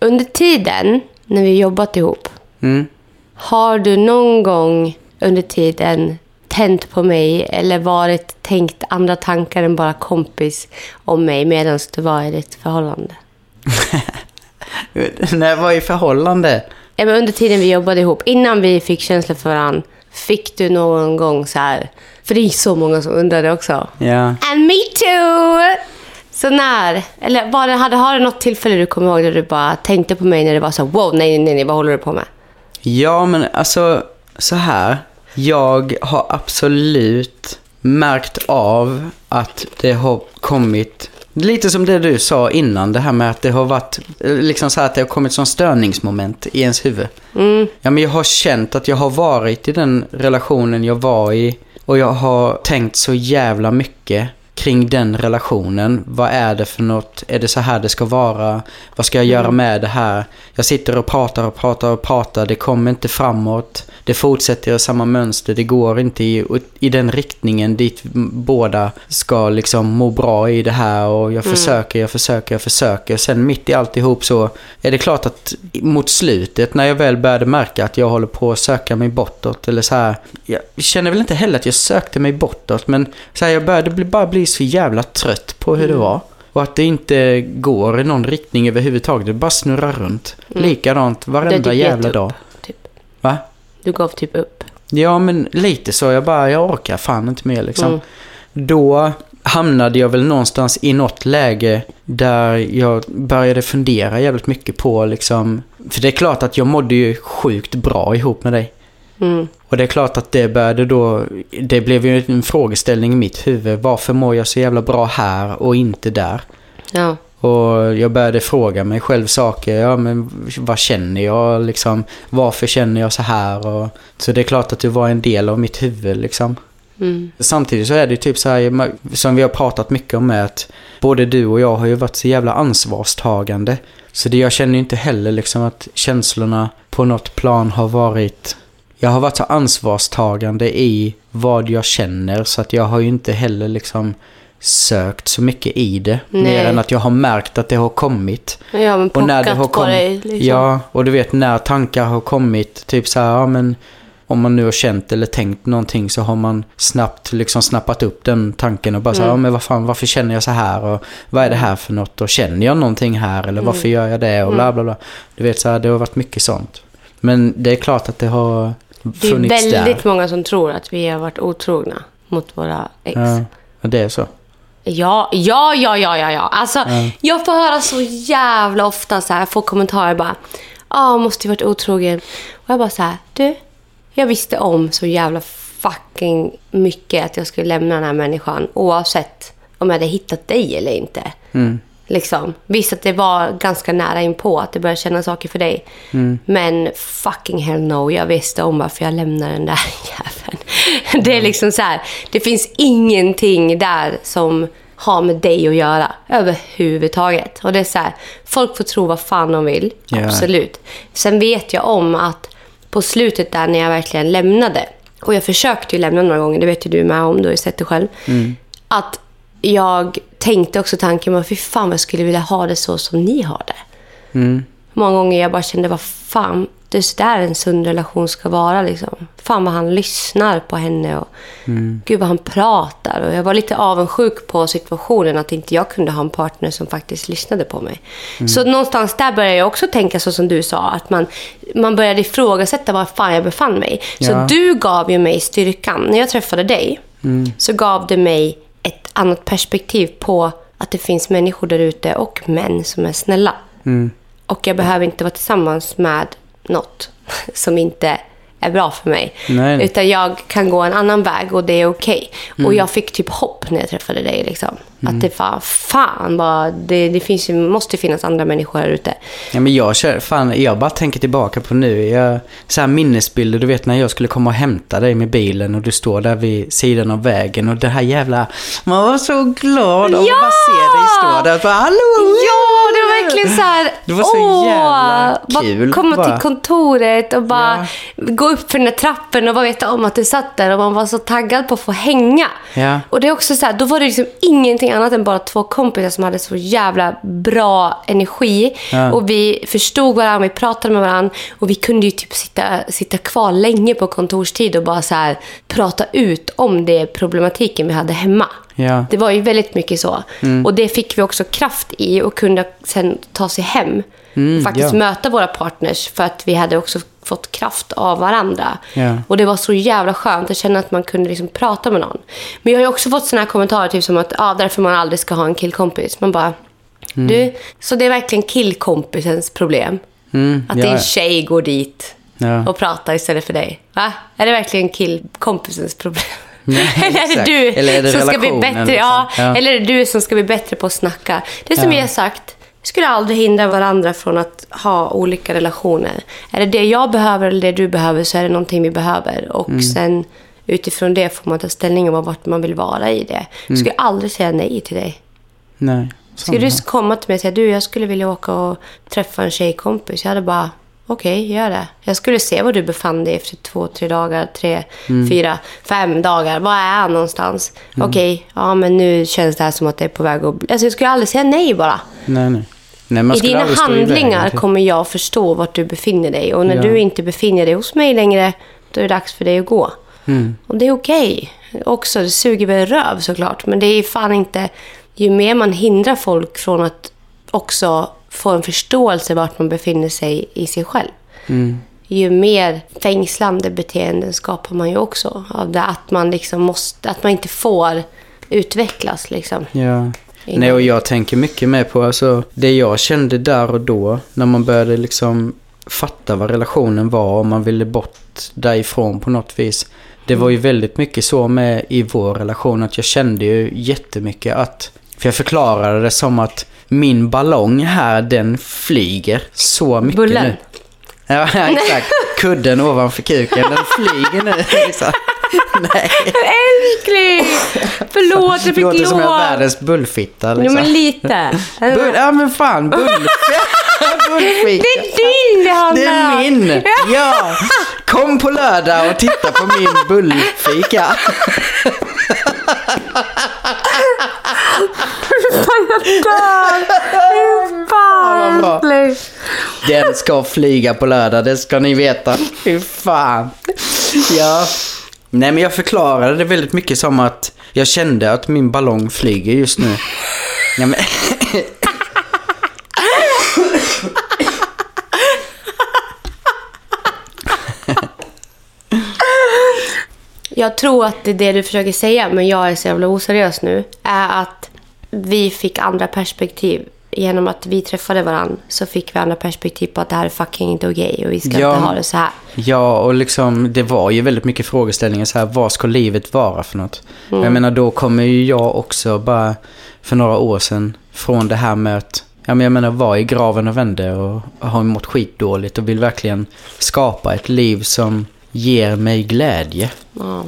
A: Under tiden när vi jobbat ihop,
B: Mm.
A: har du någon gång under tiden tänt på mig eller varit tänkt andra tankar än bara kompis om mig medan du var i ditt förhållande?
B: När jag var i förhållande.
A: Ja, men under tiden vi jobbade ihop, innan vi fick känslor för varandra, fick du någon gång så här... För det är så många som undrade också.
B: Ja.
A: And me too! Så när, eller var det, hade, har du något tillfälle du kommer ihåg där du bara tänkte på mig när det var så wow, nej, nej, nej, vad håller du på med?
B: Ja, men alltså så här. Jag har absolut märkt av att det har kommit Lite som det du sa innan, det här med att det har varit eh, liksom så här att det har kommit som störningsmoment i ens huvud. Ja, men jag har känt att jag har varit i den relationen jag var i Och jag har tänkt så jävla mycket kring den relationen. Vad är det för något? Är det så här det ska vara? Vad ska jag göra
A: Mm.
B: med det här? Jag sitter och pratar och pratar och pratar. Det kommer inte framåt. Det fortsätter i samma mönster. Det går inte i, i den riktningen dit båda ska liksom må bra i det här. Och jag försöker, jag försöker, jag försöker. Sen mitt i alltihop så är det klart att mot slutet när jag väl började märka att jag håller på att söka mig bortåt. Eller så här. Jag känner väl inte heller att jag sökte mig bortåt. Men så här, jag började bli, bara bli så jävla trött på hur det var. Och att det inte går i någon riktning överhuvudtaget. Det bara snurrar runt. Likadant
A: Du har
B: varenda
A: typ
B: jävla
A: gett
B: dag.
A: upp, Typ.
B: Va?
A: Du gav typ upp.
B: Ja, men lite så. Jag bara, jag orkar fan inte mer liksom.
A: Mm.
B: Då hamnade jag väl någonstans i något läge där jag började fundera jävligt mycket på liksom... För det är klart att jag mådde ju sjukt bra ihop med dig.
A: Mm.
B: Och det är klart att det började då... Det blev ju en frågeställning i mitt huvud. Varför mår jag så jävla bra här och inte där?
A: Ja.
B: Och jag började fråga mig själv saker. Ja, men vad känner jag liksom? Varför känner jag så här? Och, så det är klart att det var en del av mitt huvud liksom.
A: Mm.
B: Samtidigt så är det typ så här, som vi har pratat mycket om är att både du och jag har ju varit så jävla ansvarstagande. Så det, jag känner inte heller liksom att känslorna på något plan har varit... Jag har varit så ansvarstagande i vad jag känner så att jag har ju inte heller liksom sökt så mycket i det.
A: Nej.
B: Mer än att jag har märkt att det har kommit.
A: Ja, men
B: Och när det har kommit,
A: dig. Liksom.
B: ja, och du vet när tankar har kommit, typ så här, ja men om man nu har känt eller tänkt någonting så har man snabbt liksom snappat upp den tanken och bara så här,
A: Mm.
B: ja men vad fan, varför känner jag så här och vad är det här för något och känner jag någonting här eller varför gör jag det och bla bla bla. Du vet så här, det har varit mycket sånt. Men det är klart att det har
A: Det är väldigt
B: där.
A: många som tror att vi har varit otrogna mot våra ex.
B: Ja, det är så.
A: Ja, ja, ja, ja, ja, ja. Alltså, jag får höra så jävla ofta så här, jag får kommentarer bara, ja, måste ju varit otrogen. Och jag bara så här, du, jag visste om så jävla fucking mycket att jag skulle lämna den här människan oavsett om jag hade hittat dig eller inte.
B: Mm.
A: Liksom. Visst att det var ganska nära inpå att det började känna saker för dig.
B: Mm.
A: Men fucking hell no, jag visste om varför jag lämnade den där jäveln. Det är liksom så här, det finns ingenting där som har med dig att göra överhuvudtaget. Och det är så här, folk får tro vad fan de vill,
B: Ja.
A: absolut. Sen vet jag om att på slutet där när jag verkligen lämnade, och jag försökte ju lämna några gånger, det vet ju du med om, du har ju sett det själv. Att jag tänkte också tanken, men fy fan vad jag skulle vilja ha det så som ni har det.
B: Mm.
A: Många gånger jag bara kände, vad fan, det är så där en sund relation ska vara. Liksom. Fan vad han lyssnar på henne och gud vad han pratar. Och jag var lite avundsjuk på situationen att inte jag kunde ha en partner som faktiskt lyssnade på mig. Så någonstans där började jag också tänka så som du sa, att man, man började ifrågasätta var fan jag befann mig. Så
B: Ja.
A: du gav ju mig styrkan. När jag träffade dig så gav det mig ett annat perspektiv på att det finns människor där ute och män som är snälla.
B: Mm.
A: Och jag behöver inte vara tillsammans med något som inte är bra för mig.
B: Nej.
A: Utan jag kan gå en annan väg och det är okej. Och jag fick typ hopp när jag träffade dig. Liksom. Att det var fan bara, det, det finns, måste finnas andra människor här ute.
B: Ja, men jag kör, fan, jag bara tänker tillbaka på nu. Jag, så här minnesbilder, du vet när jag skulle komma och hämta dig med bilen och du står där vid sidan av vägen och det här jävla... Man var så glad av
A: Ja!
B: att bara se dig stå där. Bara, Hallå!
A: Ja, verkligen så här.
B: Det var så
A: åh,
B: jävla
A: bara
B: kul,
A: Komma
B: bara.
A: till kontoret och bara gå upp för den där trappen och bara veta om att du satt där och man var så taggad på att få hänga.
B: Ja.
A: Och det är också så här, då var det liksom ingenting annat än bara två kompisar som hade så jävla bra energi.
B: Ja.
A: Och vi förstod varandra, vi pratade med varandra och vi kunde ju typ sitta, sitta kvar länge på kontorstid och bara så här prata ut om det problematiken vi hade hemma.
B: Ja.
A: Det var ju väldigt mycket så.
B: Mm.
A: Och det fick vi också kraft i och kunde sen ta sig hem. och faktiskt
B: Mm, ja.
A: möta våra partners för att vi hade också fått kraft av varandra.
B: Ja.
A: Och det var så jävla skönt att känna att man kunde liksom prata med någon. Men jag har ju också fått såna här kommentarer typ som att ah, därför man aldrig ska ha en killkompis. Man bara,
B: Mm.
A: du, så det är verkligen killkompisens problem?
B: Mm,
A: Att
B: ja,
A: din tjej går dit och pratar istället för dig? Va? Är det verkligen killkompisens problem?
B: Nej,
A: eller är det du
B: Eller är det
A: som ska bli bättre?
B: liksom?
A: Ja,
B: Ja.
A: Eller är det du som ska bli bättre på att snacka? Det som
B: Ja.
A: vi har sagt, vi skulle aldrig hindra varandra från att ha olika relationer. Är det det jag behöver eller det du behöver så är det någonting vi behöver. Och
B: Mm.
A: sen utifrån det får man ta ställning om vart man vill vara i det. Jag skulle aldrig säga nej till dig.
B: Nej.
A: Skulle du komma till mig och säga du, jag skulle vilja åka och träffa en tjejkompis. Jag hade bara, okej, gör det. Jag skulle se var du befann dig efter två, tre dagar, tre, fyra, fem dagar. Var är han någonstans? Okej, ja men nu känns det här som att det är på väg att. Alltså jag skulle aldrig säga nej bara.
B: Nej, nej. nej
A: I dina
B: i vägen
A: handlingar
B: till-
A: kommer jag förstå vart du befinner dig. Och när
B: Ja.
A: du inte befinner dig hos mig längre, då är det dags för dig att gå.
B: Mm.
A: Och det är okej. Också, det suger väl röv såklart. Men det är fan inte... Ju mer man hindrar folk från att också få en förståelse vart man befinner sig i sig själv.
B: Mm.
A: Ju mer fängslande beteenden skapar man ju också. Av det att man liksom måste... Att man inte får utvecklas liksom.
B: Ja. Nej, och jag tänker mycket mer på alltså, det jag kände där och då när man började liksom fatta vad relationen var och man ville bort därifrån på något vis. Det var ju väldigt mycket så med i vår relation att jag kände ju jättemycket att, för jag förklarade det som att min ballong här den flyger så mycket
A: Bullen.
B: nu. Ja, exakt. Kudden ovanför kuken, den flyger nu. Liksom. Nej.
A: Älskling! Förlåt, jag fick
B: låter som jag
A: lov.
B: världens bullfitta.
A: Jo,
B: Liksom.
A: men lite.
B: Bull, ja men fan, bull, bullfika.
A: Det är din det handlar
B: Det är min! Ja! Kom på lördag och titta på min bullfika.
A: Fan,
B: bra.
A: älskling.
B: Den ska flyga på lördag, det ska ni veta. Fy fan. Ja. Nej men jag förklarade det väldigt mycket som att jag kände att min ballong flyger just nu. Ja, men...
A: Jag tror att det är det du försöker säga, men jag är så jävla oseriös nu. Är att vi fick andra perspektiv. Genom att vi träffade varandra så fick vi andra perspektiv på att det här är fucking inte okej och vi ska
B: Ja.
A: inte ha det så här.
B: Ja, och liksom det var ju väldigt mycket frågeställningar så här, vad ska livet vara för något? Jag menar, då kommer ju jag också bara för några år sedan från det här med att, ja men jag menar, vara i graven och vände och har mått skitdåligt och vill verkligen skapa ett liv som ger mig glädje.
A: Ja.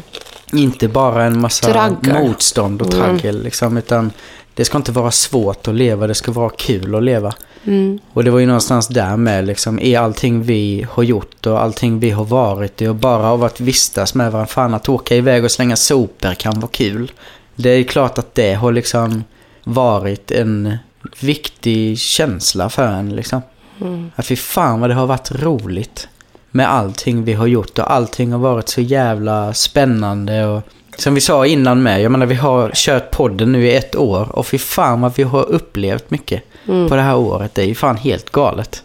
B: Inte bara en massa
A: Traggel.
B: motstånd och traggel liksom, utan det ska inte vara svårt att leva, det ska vara kul att leva. Och det var ju någonstans där med liksom, är allting vi har gjort och allting vi har varit i och bara av att vistas med varandra, fan att åka iväg och slänga sopor kan vara kul. Det är klart att det har liksom varit en viktig känsla för en liksom. Att fy fan vad det har varit roligt med allting vi har gjort och allting har varit så jävla spännande och som vi sa innan med, jag menar vi har kört podden nu i ett år och fy fan vad vi har upplevt mycket på det här året. Det är ju fan helt galet.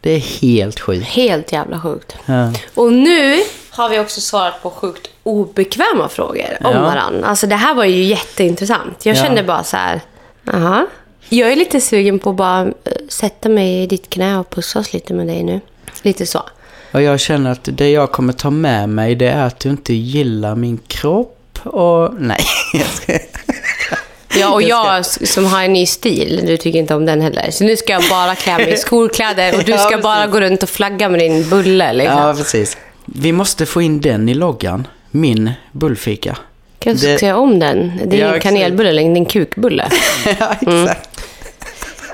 B: Det är helt sjukt.
A: Helt jävla sjukt.
B: Ja.
A: Och nu har vi också svarat på sjukt obekväma frågor om
B: Ja.
A: varandra. Alltså det här var ju jätteintressant. Jag
B: Ja.
A: kände bara så här, aha. Jag är lite sugen på att bara eh, sätta mig i ditt knä och pussas lite med dig nu. Lite så.
B: Och jag känner att det jag kommer ta med mig det är att du inte gillar min kropp och... Nej, jag ska...
A: Ja, och jag som har en ny stil, du tycker inte om den heller. Så nu ska jag bara klä mig i skolkläder och du
B: Ja,
A: ska
B: precis.
A: bara gå runt och flagga med din bulle. Liksom.
B: Ja, precis. Vi måste få in den i loggan. Min bullfika.
A: Kanske
B: det-
A: ska jag om den. Det är
B: Ja,
A: ingen kanelbulle längre, det är en kukbulle.
B: ja, exakt.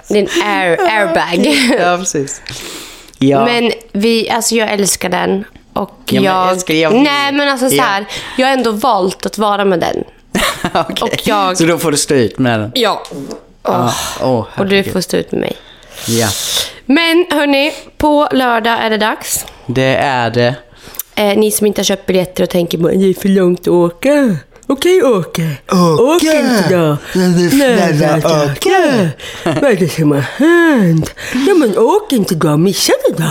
A: Det är en air, airbag.
B: Ja, precis. Ja.
A: Men vi, alltså jag älskar den. Och
B: Ja,
A: jag...
B: älskar jag-
A: Nej, men alltså så
B: Ja.
A: här. Jag har ändå valt att vara med den. Och jag-
B: Så då får du stå ut med den?
A: Ja.
B: Ja. Åh,
A: Och du får stå ut med mig.
B: Ja,
A: Men hörni, på lördag är det dags.
B: det är det.
A: Eh, ni som inte har köpt biljetter och tänker att det är för långt att åka. Okej, åka. Åk inte då. Nej, varför åka? Vad är det som har hänt? Ja, men åk inte då. Missa det då.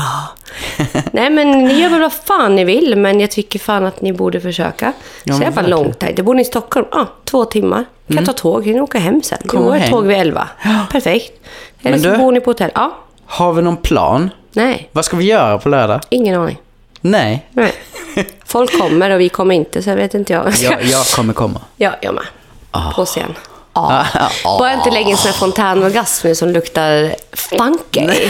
A: Nej, men ni gör väl vad fan ni vill, men jag tycker fan att ni borde försöka.
B: Ja,
A: så
B: men
A: är bara långt här. Det bor ni i Stockholm? Ja, två timmar. Kan ta tåg, kan ni åka hem sen. Då är
B: hem.
A: tåg vid elva. Perfekt. Eller
B: Men
A: så
B: du-
A: bor ni på hotell. Ja.
B: Har vi någon plan?
A: Nej,
B: Vad ska vi göra på lördag?
A: ingen aning.
B: Nej.
A: Nej. Folk kommer och vi kommer inte, så jag vet inte jag.
B: Jag, jag kommer komma.
A: Ja, jag med. På scen.
B: Ah,
A: Ja.
B: ah.
A: Bara inte lägga en sån här fontänorgasm nu som luktar funky.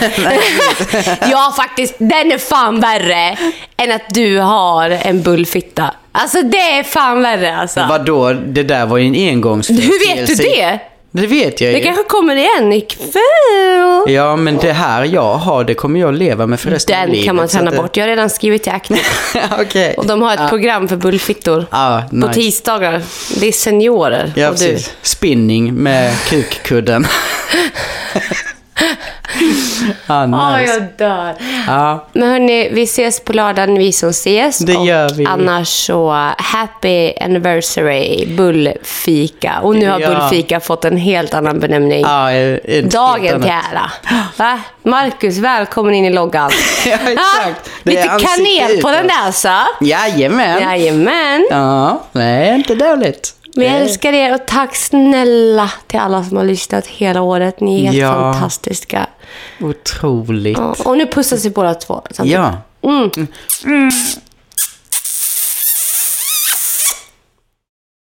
A: ja, faktiskt. Den är fan värre än att du har en bullfitta. Alltså det är fan värre alltså.
B: Vadå, det där var ju en engångsföreteelse.
A: Hur vet du det?
B: Det vet jag
A: Det
B: ju.
A: kanske kommer igen ikväll.
B: Ja, men det här jag har, det kommer jag leva med för resten av
A: Den
B: livet.
A: kan man träna
B: det-
A: bort. Jag har redan skrivit till Acne.
B: Okej.
A: Och de har ett program för bullfittor. På
B: nice.
A: tisdagar. Det är seniorer.
B: Ja,
A: och du.
B: precis. Spinning med kukkudden. ja,
A: Åh,
B: nice.
A: jag dör.
B: Ja,
A: Men hörni, vi ses på lördagen, vi som ses.
B: Det gör vi.
A: Annars så, happy anniversary, bullfika. Och nu har
B: Ja.
A: bullfika fått en helt annan benämning.
B: ja ett
A: Dagen till ära. Va? Marcus, välkommen in i loggan.
B: Ja, exakt. Är
A: Lite kanel på den där så.
B: Jajamän.
A: Jajamän.
B: Ja, nej, inte dåligt.
A: Vi älskar er och tack snälla till alla som har lyssnat hela året. Ni är helt
B: Ja.
A: fantastiska.
B: Otroligt.
A: Ja, Och nu pussas vi båda två. samtidigt.
B: Ja.
A: Mm.